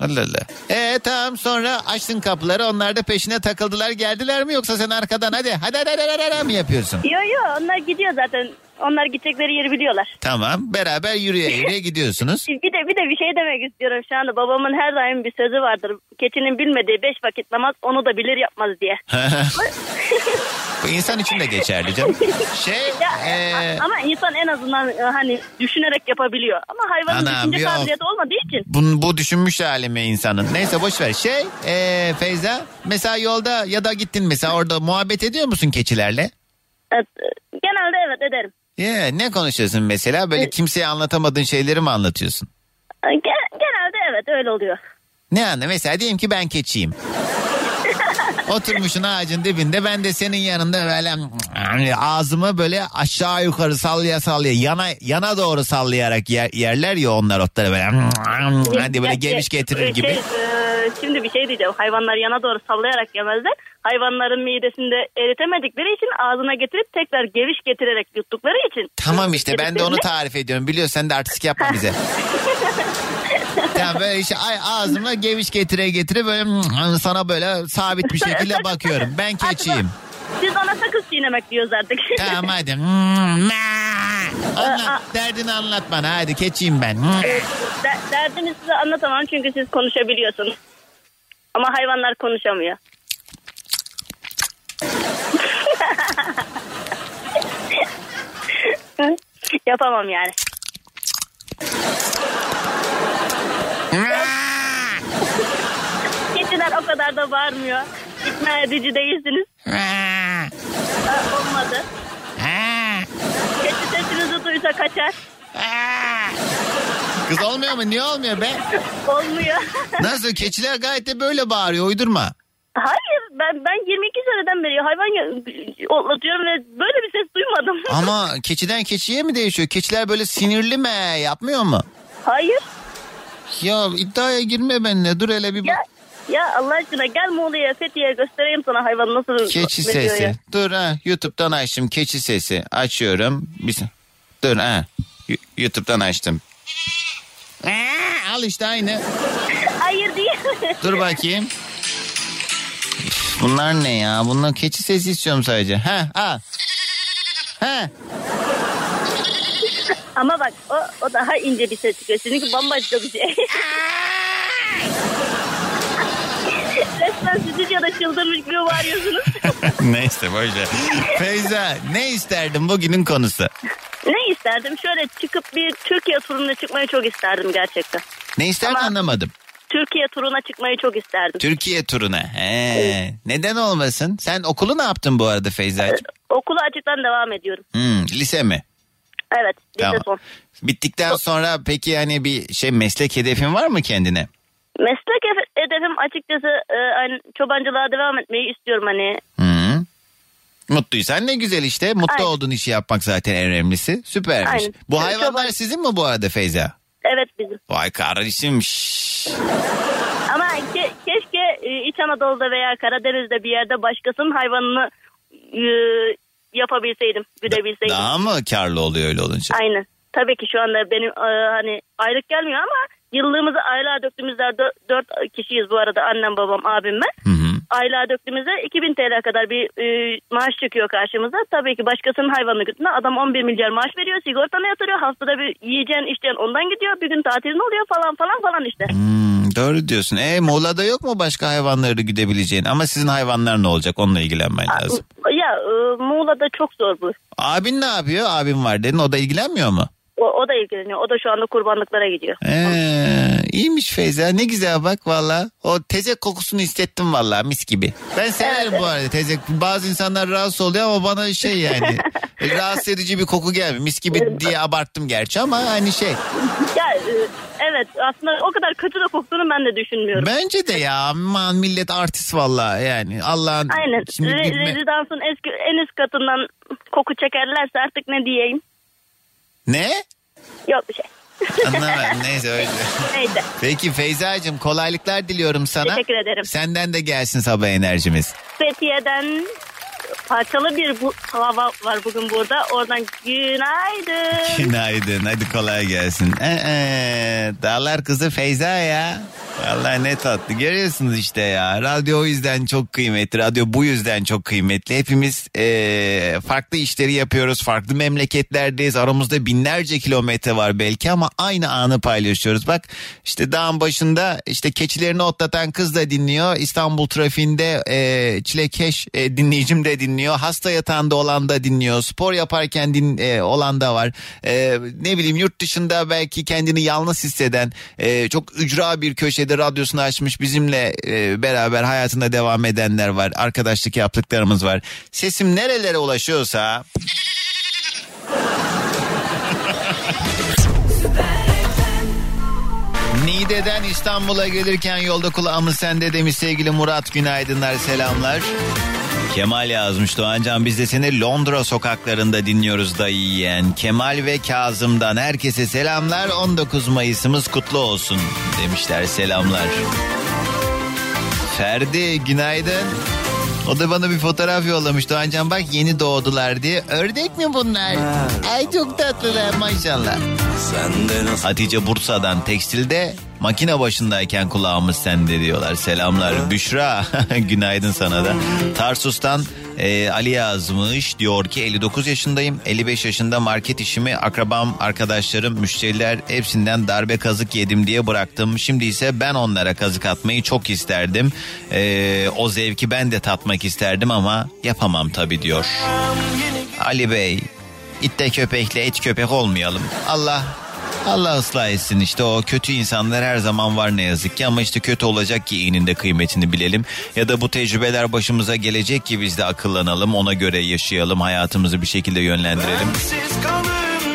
Allah Allah. E tamam sonra açtın kapıları onlar da peşine takıldılar geldiler mi yoksa sen arkadan hadi hadi hadi hadi, hadi, hadi mi yapıyorsun? Yok yok onlar gidiyor zaten. Onlar gidecekleri yeri biliyorlar. Tamam beraber yürüye yürüye gidiyorsunuz. Bir de bir de bir şey demek istiyorum şu anda. Babamın her daim bir sözü vardır. Keçinin bilmediği beş vakit namaz onu da bilir yapmaz diye. Bu insan için de geçerli canım. Şey Ya, e, Ama insan en azından e, hani düşünerek yapabiliyor. Ama hayvanın Anam, düşünce yok. kabiliyeti olmadığı için. bu, bu düşünmüş halimi insanın. Neyse boş ver. Şey e, Feyza mesela yolda ya da gittin mesela orada muhabbet ediyor musun keçilerle? Evet, genelde evet ederim. Yeah, ne konuşuyorsun mesela? Böyle kimseye anlatamadığın şeyleri mi anlatıyorsun? E, gen- genelde evet öyle oluyor. Ne anla? Mesela diyelim ki ben keçiyim. Oturmuşsun ağacın dibinde ben de senin yanında böyle ağzımı böyle aşağı yukarı sallaya sallaya yana yana doğru sallayarak yer, yerler ya onlar otları böyle hadi böyle geviş getirir e, gibi. şey, e, şimdi bir şey diyeceğim. Hayvanlar yana doğru sallayarak yemezler. Hayvanların midesinde eritemedikleri için ağzına getirip tekrar geviş getirerek yuttukları için. Tamam işte ben de onu tarif ediyorum. Biliyorsun sen de artistik yapma bize. tamam böyle işte ağzımla geviş getire getire böyle sana böyle sabit bir şekilde bakıyorum. Ben keçiyim. Siz ona sakız çiğnemek diyoruz artık. Tamam hadi. Anlat, derdini anlat bana hadi keçiyim ben. Evet, de- derdimi size anlatamam çünkü siz konuşabiliyorsunuz. Ama hayvanlar konuşamıyor. Yapamam yani. Keçiler o kadar da bağırmıyor. İkna edici değilsiniz. Aa, olmadı. Keçi sesinizi duysa kaçar. Kız olmuyor mu? Niye olmuyor be? Olmuyor. Nasıl? Keçiler gayet de böyle bağırıyor. Uydurma. Hayır ben ben 22 seneden beri hayvan otlatıyorum ve böyle bir ses duymadım. Ama keçiden keçiye mi değişiyor? Keçiler böyle sinirli mi? Yapmıyor mu? Hayır. Ya iddiaya girme benimle. Dur hele bir bak. Ya, ya Allah aşkına gel Muğla'ya Fethiye'ye göstereyim sana hayvan nasıl Keçi sesi. ya. Dur ha. YouTube'dan açtım. Keçi sesi. Açıyorum. Bir... Dur ha. YouTube'dan açtım. Aa, al işte aynı. Hayır değil. Dur bakayım. Bunlar ne ya? Bunlar keçi sesi istiyorum sadece. Ha, al. Ha. Ama bak o, o daha ince bir ses çıkıyor. Çünkü bambaşka bir şey. Resmen stüdyoda çıldırmış gibi bağırıyorsunuz. Neyse ver. Feyza ne isterdin bugünün konusu? ne isterdim? Şöyle çıkıp bir Türkiye turuna çıkmayı çok isterdim gerçekten. Ne isterdin anlamadım. Türkiye turuna çıkmayı çok isterdim. Türkiye turuna. He. Neden olmasın? Sen okulu ne yaptın bu arada Feyza'cığım? Okula açıktan devam ediyorum. Hmm, lise mi? Evet, lise Tamam. son. Bittikten sonra peki hani bir şey meslek hedefin var mı kendine? Meslek hedefim açıkçası e, hani çobancılığa devam etmeyi istiyorum hani. Hı. Mutluysan ne güzel işte. Mutlu Aynen. olduğun işi yapmak zaten en önemlisi. Süpermiş. Aynen. Bu hayvanlar çoban- sizin mi bu arada Feyza? Evet bizim. Vay kardeşim. Ama ke- keşke e, iç Anadolu'da veya Karadeniz'de bir yerde başkasının hayvanını e, yapabilseydim, güdebilseydim. Daha mı karlı oluyor öyle olunca? Aynen. Tabii ki şu anda benim e, hani aylık gelmiyor ama yıllığımızı aylığa döktüğümüzde dö- dört kişiyiz bu arada annem babam abim ben. Aylığa döktüğümüzde 2000 TL kadar bir e, maaş çıkıyor karşımıza. Tabii ki başkasının hayvanını götürdüğünde adam 11 milyar maaş veriyor sigortana yatırıyor. Haftada bir yiyeceğin içeceğin ondan gidiyor. Bir gün tatilin oluyor falan falan falan işte. Hmm, doğru diyorsun. E Muğla'da yok mu başka hayvanları güdebileceğin? Ama sizin hayvanlar ne olacak? Onunla ilgilenmen lazım. Ya e, Muğla'da çok zor bu. Abin ne yapıyor? Abim var dedin. O da ilgilenmiyor mu? O, o da ilgileniyor. O da şu anda kurbanlıklara gidiyor. Ee, iyiymiş Feyza. Ne güzel bak valla. O tezek kokusunu hissettim valla mis gibi. Ben severim bu arada tezek. Bazı insanlar rahatsız oluyor ama bana şey yani rahatsız edici bir koku gelmiyor. Mis gibi diye abarttım gerçi ama hani şey. Ya e, evet aslında o kadar kötü de koktuğunu ben de düşünmüyorum. Bence de ya aman millet artist valla yani Allah'ın. Aynen. Şimdi Re- gitme- rezidansın eski, en üst katından koku çekerlerse artık ne diyeyim? Ne? Yok bir şey. Anlamadım neyse öyle. Neyse. Peki Feyza'cığım kolaylıklar diliyorum sana. Teşekkür ederim. Senden de gelsin sabah enerjimiz. Fethiye'den parçalı bir bu hava var bugün burada. Oradan günaydın. Günaydın hadi kolay gelsin. Ee, dağlar kızı Feyza ya. Vallahi ne tatlı görüyorsunuz işte ya. Radyo o yüzden çok kıymetli. Radyo bu yüzden çok kıymetli. Hepimiz ee, farklı işleri yapıyoruz. Farklı memleketlerdeyiz. Aramızda binlerce kilometre var belki ama aynı anı paylaşıyoruz. Bak işte dağın başında işte keçilerini otlatan kız da dinliyor. İstanbul trafiğinde ee, çilekeş ee, dinleyicim de dinliyor. Hasta yatağında olan da dinliyor. Spor yaparken din, ee, olan da var. Ee, ne bileyim yurt dışında belki kendini yalnız hisseden ee, çok ücra bir köşede radyosunu açmış bizimle ee, beraber hayatında devam edenler var. Arkadaşlık yaptıklarımız var. Sesim nerelere ulaşıyorsa Niğde'den İstanbul'a gelirken yolda kulağımız sende demiş sevgili Murat günaydınlar selamlar. Kemal yazmış Doğancan biz de seni Londra sokaklarında dinliyoruz dayı yiyen. Kemal ve Kazım'dan herkese selamlar 19 Mayıs'ımız kutlu olsun demişler selamlar. Ferdi günaydın. O da bana bir fotoğraf yollamış Doğancan bak yeni doğdular diye. Ördek mi bunlar? Ay çok tatlılar maşallah. Hatice Bursa'dan tekstilde makine başındayken kulağımız sende diyorlar. Selamlar. Büşra günaydın sana da. Tarsus'tan e, Ali yazmış diyor ki 59 yaşındayım 55 yaşında market işimi akrabam arkadaşlarım müşteriler hepsinden darbe kazık yedim diye bıraktım şimdi ise ben onlara kazık atmayı çok isterdim E, o zevki ben de tatmak isterdim ama yapamam tabi diyor Ali Bey itte köpekle et köpek olmayalım Allah Allah ıslah etsin işte o kötü insanlar her zaman var ne yazık ki ama işte kötü olacak ki iyinin de kıymetini bilelim. Ya da bu tecrübeler başımıza gelecek ki biz de akıllanalım ona göre yaşayalım hayatımızı bir şekilde yönlendirelim.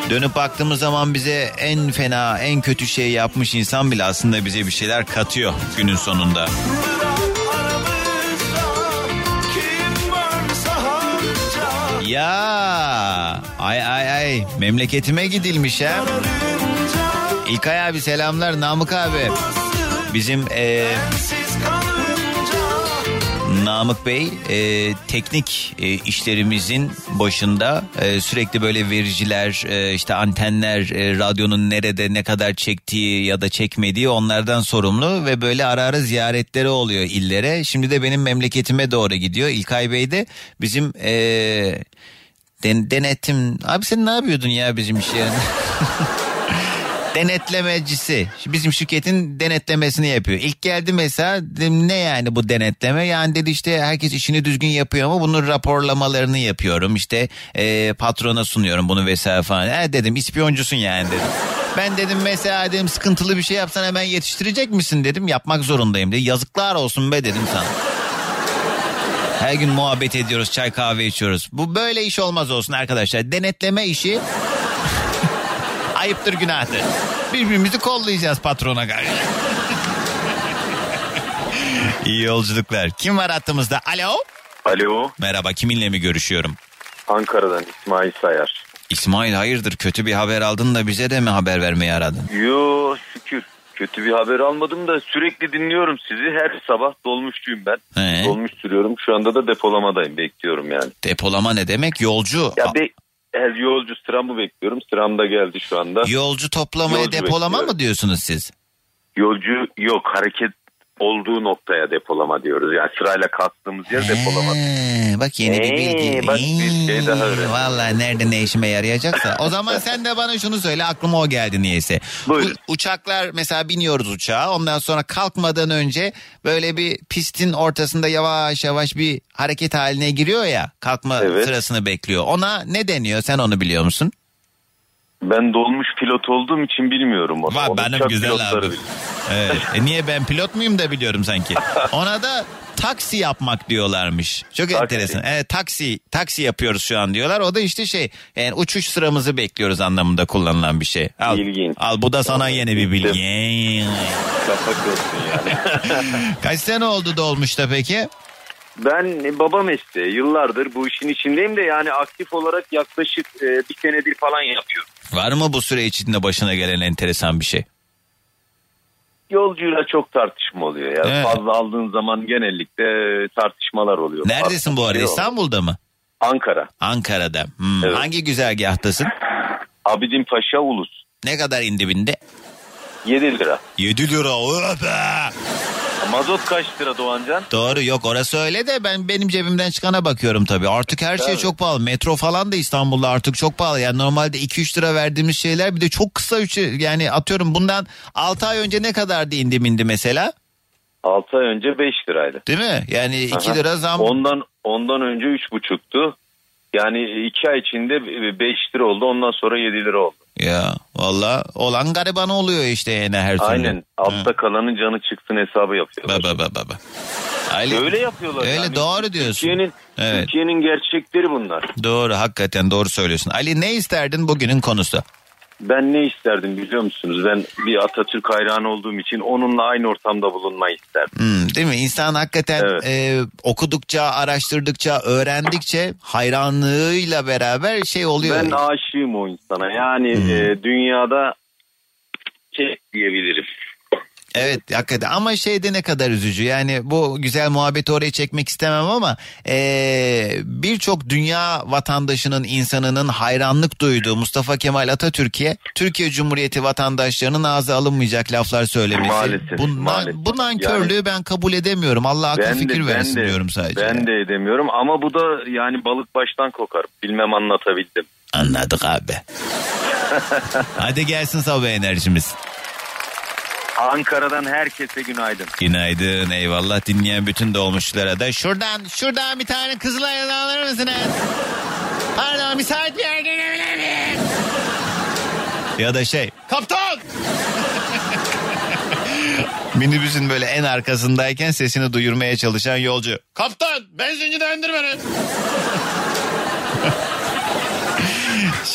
Dönüp baktığımız zaman bize en fena en kötü şey yapmış insan bile aslında bize bir şeyler katıyor günün sonunda. Ya ay ay ay memleketime gidilmiş ha. İlkay abi selamlar Namık abi. Bizim e, Namık Bey e, teknik e, işlerimizin başında e, sürekli böyle vericiler e, işte antenler e, radyonun nerede ne kadar çektiği ya da çekmediği onlardan sorumlu ve böyle ara ara ziyaretleri oluyor illere. Şimdi de benim memleketime doğru gidiyor. İlkay Bey de bizim e, den- denetim abi sen ne yapıyordun ya bizim iş yerinde? denetlemecisi. Bizim şirketin denetlemesini yapıyor. İlk geldi mesela dedim, ne yani bu denetleme? Yani dedi işte herkes işini düzgün yapıyor ama bunun raporlamalarını yapıyorum. İşte e, patrona sunuyorum bunu vesaire falan. E, dedim ispiyoncusun yani dedim. Ben dedim mesela dedim sıkıntılı bir şey yapsan hemen yetiştirecek misin dedim. Yapmak zorundayım dedi. Yazıklar olsun be dedim sana. Her gün muhabbet ediyoruz, çay kahve içiyoruz. Bu böyle iş olmaz olsun arkadaşlar. Denetleme işi ayıptır günahtır. Birbirimizi kollayacağız patrona karşı. İyi yolculuklar. Kim var hattımızda? Alo. Alo. Merhaba kiminle mi görüşüyorum? Ankara'dan İsmail Sayar. İsmail hayırdır kötü bir haber aldın da bize de mi haber vermeyi aradın? Yo şükür. kötü bir haber almadım da sürekli dinliyorum sizi. Her sabah dolmuşçuyum ben. He. Dolmuş sürüyorum. Şu anda da depolamadayım. Bekliyorum yani. Depolama ne demek? Yolcu. Ya be, her yolcu sıramı bekliyorum. Sıram da geldi şu anda. Yolcu toplamaya Yolcu depolama bekliyorum. mı diyorsunuz siz? Yolcu yok. Hareket olduğu noktaya depolama diyoruz. Yani sırayla kalktığımız yer depolama. He, bak yeni bir bilgi. Ee, bak bir şey daha öğrendim. Valla nerede ne işime yarayacaksa. O zaman sen de bana şunu söyle aklıma o geldi niyeyse. U- uçaklar mesela biniyoruz uçağa ondan sonra kalkmadan önce böyle bir pistin ortasında yavaş yavaş bir hareket haline giriyor ya kalkma Evet. sırasını bekliyor. Ona ne deniyor sen onu biliyor musun? Ben dolmuş pilot olduğum için bilmiyorum onu. Var benim güzel abi. Evet. E niye ben pilot muyum da biliyorum sanki. Ona da taksi yapmak diyorlarmış. Çok enteresan. Evet taksi taksi yapıyoruz şu an diyorlar. O da işte şey yani uçuş sıramızı bekliyoruz anlamında kullanılan bir şey. Al, al bu da sana yeni bir bilgi. Yani. Kaç sene oldu dolmuşta peki? Ben baba mesleği yıllardır bu işin içindeyim de yani aktif olarak yaklaşık e, bir senedir falan yapıyorum. Var mı bu süre içinde başına gelen enteresan bir şey? Yolcuyla çok tartışma oluyor ya. Evet. Fazla aldığın zaman genellikle e, tartışmalar oluyor. Neredesin bu arada Şey. İstanbul'da mı? Ankara. Ankara'da. Hmm, Evet. Hangi güzergahtasın? Abidin Paşa Ulus. Ne kadar indi binde? 7 lira. 7 lira. Öpe! Mazot kaç lira Doğancan? Doğru yok orası öyle de ben benim cebimden çıkana bakıyorum tabii. Artık her şey çok pahalı. Metro falan da İstanbul'da artık çok pahalı. Yani normalde 2-3 lira verdiğimiz şeyler bir de çok kısa üçü yani atıyorum bundan 6 ay önce ne kadardı indi indi mesela? 6 ay önce 5 liraydı. Değil mi? Yani 2 Aha. lira zam. Ondan ondan önce 3,5'tu. Yani 2 ay içinde 5 lira oldu. Ondan sonra 7 lira oldu. Ya valla olan gariban oluyor işte yani her türlü. Aynen. Altta kalanın canı çıksın hesabı yapıyorlar. Baba baba baba. Öyle, Öyle yapıyorlar. Öyle yani. doğru diyorsun. Türkiye'nin Evet. Türkiye'nin gerçekleri bunlar. Doğru hakikaten doğru söylüyorsun. Ali ne isterdin bugünün konusu? Ben ne isterdim biliyor musunuz? Ben bir Atatürk hayranı olduğum için onunla aynı ortamda bulunmayı isterdim. Hmm, değil mi? İnsan hakikaten e, okudukça, araştırdıkça, öğrendikçe hayranlığıyla beraber şey oluyor. Ben aşığım o insana. Yani e, dünyada şey diyebilirim. Evet hakikaten ama şeyde ne kadar üzücü yani bu güzel muhabbeti oraya çekmek istemem ama eee, birçok dünya vatandaşının insanının hayranlık duyduğu Mustafa Kemal Atatürk'e Türkiye Cumhuriyeti vatandaşlarının ağzı alınmayacak laflar söylemesi. Maalesef, Bundan, maalesef. Bu nankörlüğü ben kabul edemiyorum Allah akıl fikir versin de, diyorum sadece. Ben de edemiyorum ama bu da yani balık baştan kokar. Bilmem anlatabildim. Anladık abi. Hadi gelsin sabah enerjimiz. Ankara'dan herkese günaydın. Günaydın eyvallah dinleyen bütün dolmuşlara da şuradan şuradan bir tane kızılayla alır mısınız? Pardon müsait bir yer gelebilir miyim? Ya da şey kaptan! Minibüsün böyle en arkasındayken sesini duyurmaya çalışan yolcu. Kaptan benzinciden indir beni.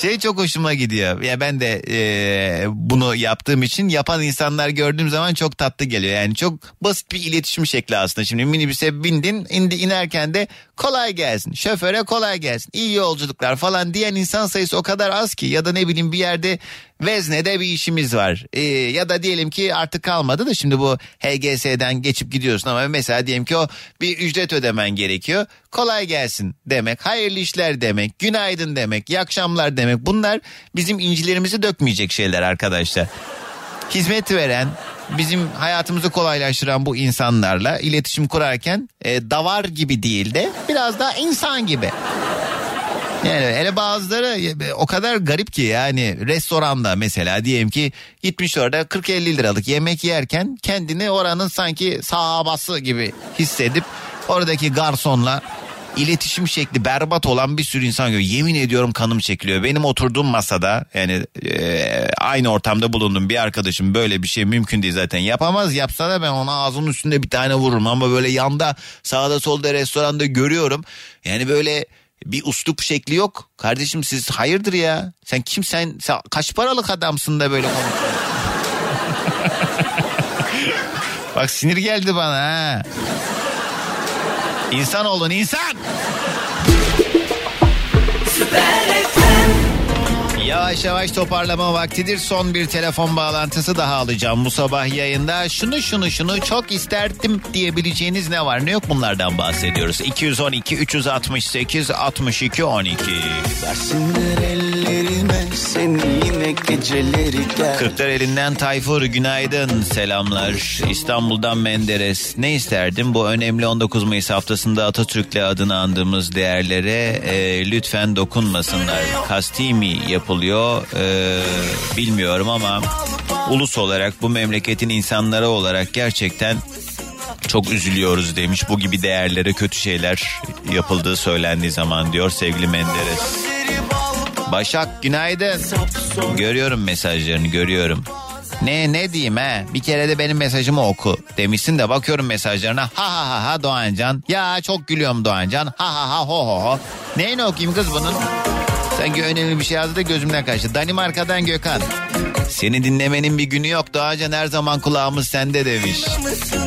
Şey çok hoşuma gidiyor. Ya ben de e, bunu yaptığım için yapan insanlar gördüğüm zaman çok tatlı geliyor. Yani çok basit bir iletişim şekli aslında. Şimdi minibüse bindin, indi inerken de kolay gelsin. Şoföre kolay gelsin. İyi yolculuklar falan diyen insan sayısı o kadar az ki ya da ne bileyim bir yerde veznede bir işimiz var. E, ya da diyelim ki artık kalmadı da şimdi bu HGS'den geçip gidiyorsun ama mesela diyelim ki o bir ücret ödemen gerekiyor. Kolay gelsin demek, hayırlı işler demek, günaydın demek, iyi akşamlar demek. Bunlar bizim incilerimizi dökmeyecek şeyler arkadaşlar. Hizmet veren, bizim hayatımızı kolaylaştıran bu insanlarla iletişim kurarken e, davar gibi değil de biraz daha insan gibi. Yani hele bazıları o kadar garip ki yani restoranda mesela diyelim ki gitmiş orada 40-50 liralık yemek yerken kendini oranın sanki sahabası gibi hissedip oradaki garsonla iletişim şekli berbat olan bir sürü insan görüyor. Yemin ediyorum kanım çekiliyor. Benim oturduğum masada yani e, aynı ortamda bulundum bir arkadaşım böyle bir şey mümkün değil zaten yapamaz. Yapsa da ben ona ağzının üstünde bir tane vururum ama böyle yanda sağda solda restoranda görüyorum. Yani böyle bir uslup şekli yok. Kardeşim siz hayırdır ya? Sen kim sen, kaç paralık adamsın da böyle? Bak sinir geldi bana ha. İnsan olun insan. Yavaş yavaş toparlama vaktidir. Son bir telefon bağlantısı daha alacağım bu sabah yayında. Şunu şunu şunu çok isterdim diyebileceğiniz ne var ne yok bunlardan bahsediyoruz. 212 368 62 12. Versinler ellerime seni yine geceleri gel. Kırklar elinden Tayfur günaydın selamlar İstanbul'dan Menderes ne isterdim bu önemli 19 Mayıs haftasında Atatürk'le adını andığımız değerlere e, lütfen dokunmasınlar kasti mi yapılıyor e, bilmiyorum ama ulus olarak bu memleketin insanları olarak gerçekten çok üzülüyoruz demiş bu gibi değerlere kötü şeyler yapıldığı söylendiği zaman diyor sevgili Menderes. Başak günaydın. Görüyorum mesajlarını görüyorum. Ne ne diyeyim he? Bir kere de benim mesajımı oku demişsin de bakıyorum mesajlarına. Ha ha ha ha Doğancan. Ya çok gülüyorum Doğancan. Ha ha ha ho ho ho. Neyini okuyayım kız bunun? Sanki önemli bir şey yazdı da gözümden kaçtı. Danimarka'dan Gökhan. Seni dinlemenin bir günü yok Doğancan her zaman kulağımız sende demiş.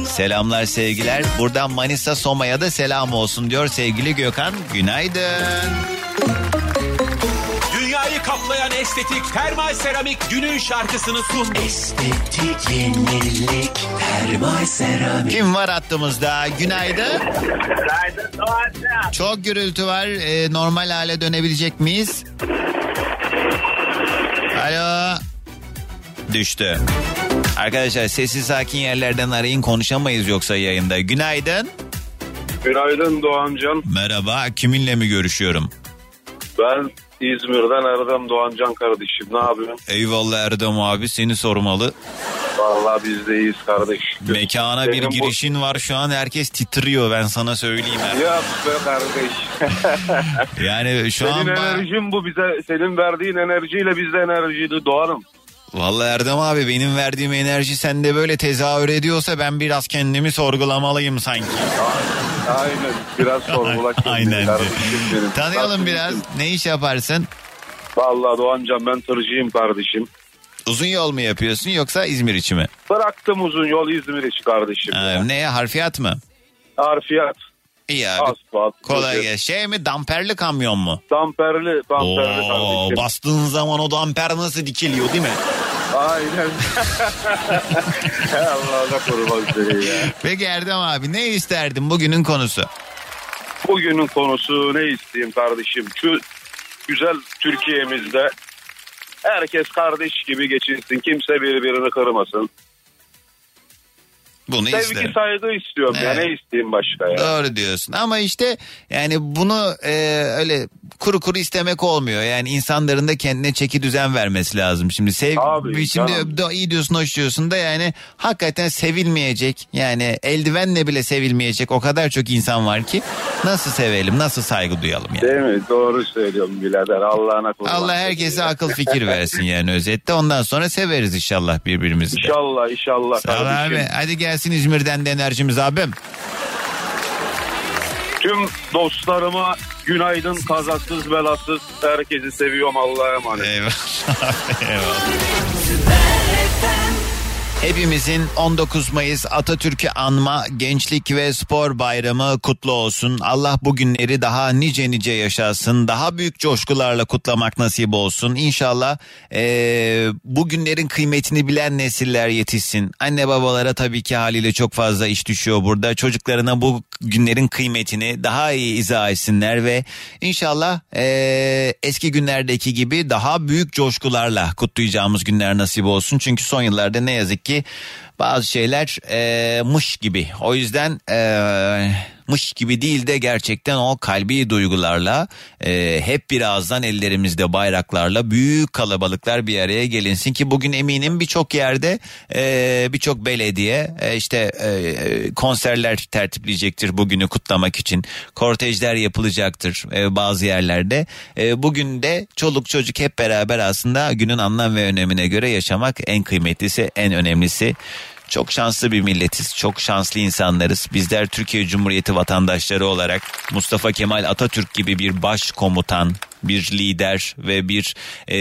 Selamlar sevgiler. Buradan Manisa Soma'ya da selam olsun diyor sevgili Gökhan. Günaydın. Kaplayan estetik termal seramik günün şarkısını sun. Estetik yenilik termal seramik. Kim var hattımızda? Günaydın. Çok gürültü var. Ee, normal hale dönebilecek miyiz? Alo. Düştü. Arkadaşlar sessiz sakin yerlerden arayın konuşamayız yoksa yayında. Günaydın. Günaydın Doğancan. Merhaba kiminle mi görüşüyorum? Ben İzmir'den Erdem Doğancan kardeşim. Ne yapıyorsun? Eyvallah Erdem abi seni sormalı. Vallahi biz de iyiyiz kardeş. Mekana bir Senin bu- girişin var şu an herkes titriyor ben sana söyleyeyim. Erdem. Yok be kardeş. Yani şu senin an ba- enerjin bu bize. Senin verdiğin enerjiyle biz de enerjiydi Doğan'ım. Vallahi Erdem abi benim verdiğim enerji sende böyle tezahür ediyorsa ben biraz kendimi sorgulamalıyım sanki. Aynen. Biraz sorgula kendini Aynen. kardeşim. Tanıyalım biraz. Ne iş yaparsın? Vallahi Doğancan ben tırcıyım kardeşim. Uzun yol mu yapıyorsun yoksa İzmir içi mi? Bıraktım uzun yol İzmir içi kardeşim. Ha, neye harfiyat mı? Harfiyat. İyi abi. Asfalt. Kolay gelsin. Şey mi damperli kamyon mu? Damperli, damperli Oo, kardeşim. bastığın zaman o damper nasıl dikiliyor değil mi? Aynen. Allah'a korumak seni ya. Peki Erdem abi ne isterdin bugünün konusu? Bugünün konusu ne isteyeyim kardeşim? Şu güzel Türkiye'mizde herkes kardeş gibi geçinsin. Kimse birbirini kırmasın. Bunu Sevgi isterim. saygı istiyorum ya. Evet. Ne isteyeyim başka ya? Doğru diyorsun ama işte yani bunu e, öyle kuru kuru istemek olmuyor. Yani insanların da kendine çeki düzen vermesi lazım. Şimdi sev Abi, şimdi canım. iyi diyorsun hoş diyorsun da yani hakikaten sevilmeyecek. Yani eldivenle bile sevilmeyecek o kadar çok insan var ki nasıl sevelim nasıl saygı duyalım yani. Değil mi? Doğru söylüyorum birader. Allah'ına kurban. Allah herkese akıl fikir versin yani özette. Ondan sonra severiz inşallah birbirimizi. de. İnşallah inşallah Sağ ol abi. Hadi gelsin İzmir'den de enerjimiz abim. Tüm dostlarıma günaydın kazasız belasız. Herkesi seviyorum Allah'a emanet. Eyvallah. Eyvallah. Hepimizin 19 Mayıs Atatürk'ü anma Gençlik ve Spor Bayramı kutlu olsun. Allah bu günleri daha nice nice yaşasın. Daha büyük coşkularla kutlamak nasip olsun. İnşallah eee, bu günlerin kıymetini bilen nesiller yetişsin. Anne babalara tabii ki haliyle çok fazla iş düşüyor burada. Çocuklarına bu günlerin kıymetini daha iyi izah etsinler ve inşallah eee, eski günlerdeki gibi daha büyük coşkularla kutlayacağımız günler nasip olsun. Çünkü son yıllarda ne yazık ki bazı şeyler eee, mış gibi. O yüzden eee, mış gibi değil de gerçekten o kalbi duygularla eee, hep birazdan ellerimizde bayraklarla büyük kalabalıklar bir araya gelinsin ki bugün eminim birçok yerde eee, birçok belediye eee, işte eee, konserler tertipleyecektir bugünü kutlamak için. Kortejler yapılacaktır eee, bazı yerlerde. Eee, bugün de çoluk çocuk hep beraber aslında günün anlam ve önemine göre yaşamak en kıymetlisi en önemlisi. Çok şanslı bir milletiz. Çok şanslı insanlarız. Bizler Türkiye Cumhuriyeti vatandaşları olarak Mustafa Kemal Atatürk gibi bir başkomutan bir lider ve bir e,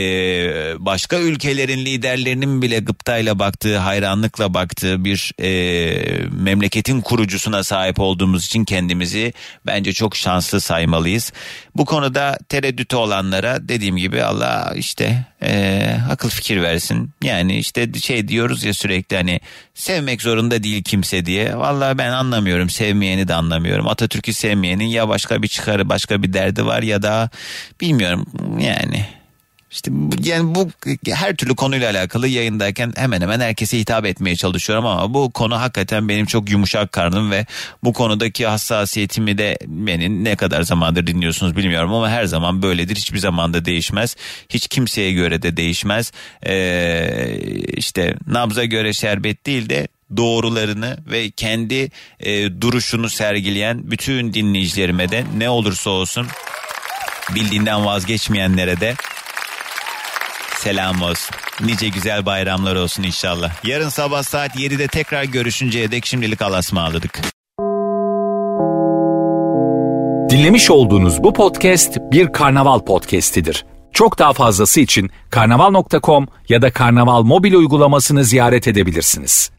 başka ülkelerin liderlerinin bile gıptayla baktığı, hayranlıkla baktığı bir e, memleketin kurucusuna sahip olduğumuz için kendimizi bence çok şanslı saymalıyız. Bu konuda tereddütü olanlara dediğim gibi Allah işte e, akıl fikir versin. Yani işte şey diyoruz ya sürekli hani sevmek zorunda değil kimse diye. Vallahi ben anlamıyorum sevmeyeni de anlamıyorum. Atatürk'ü sevmeyenin ya başka bir çıkarı başka bir derdi var ya da bilmiyorum yani. İşte yani bu her türlü konuyla alakalı yayındayken hemen hemen herkese hitap etmeye çalışıyorum ama bu konu hakikaten benim çok yumuşak karnım ve bu konudaki hassasiyetimi de beni ne kadar zamandır dinliyorsunuz bilmiyorum ama her zaman böyledir. Hiçbir zaman da değişmez. Hiç kimseye göre de değişmez. Ee, işte nabza göre şerbet değil de doğrularını ve kendi e, duruşunu sergileyen bütün dinleyicilerime de ne olursa olsun bildiğinden vazgeçmeyenlere de selam olsun. Nice güzel bayramlar olsun inşallah. Yarın sabah saat 7'de tekrar görüşünceye dek şimdilik alasma aldık. Dinlemiş olduğunuz bu podcast bir karnaval podcastidir. Çok daha fazlası için karnaval.com ya da karnaval mobil uygulamasını ziyaret edebilirsiniz.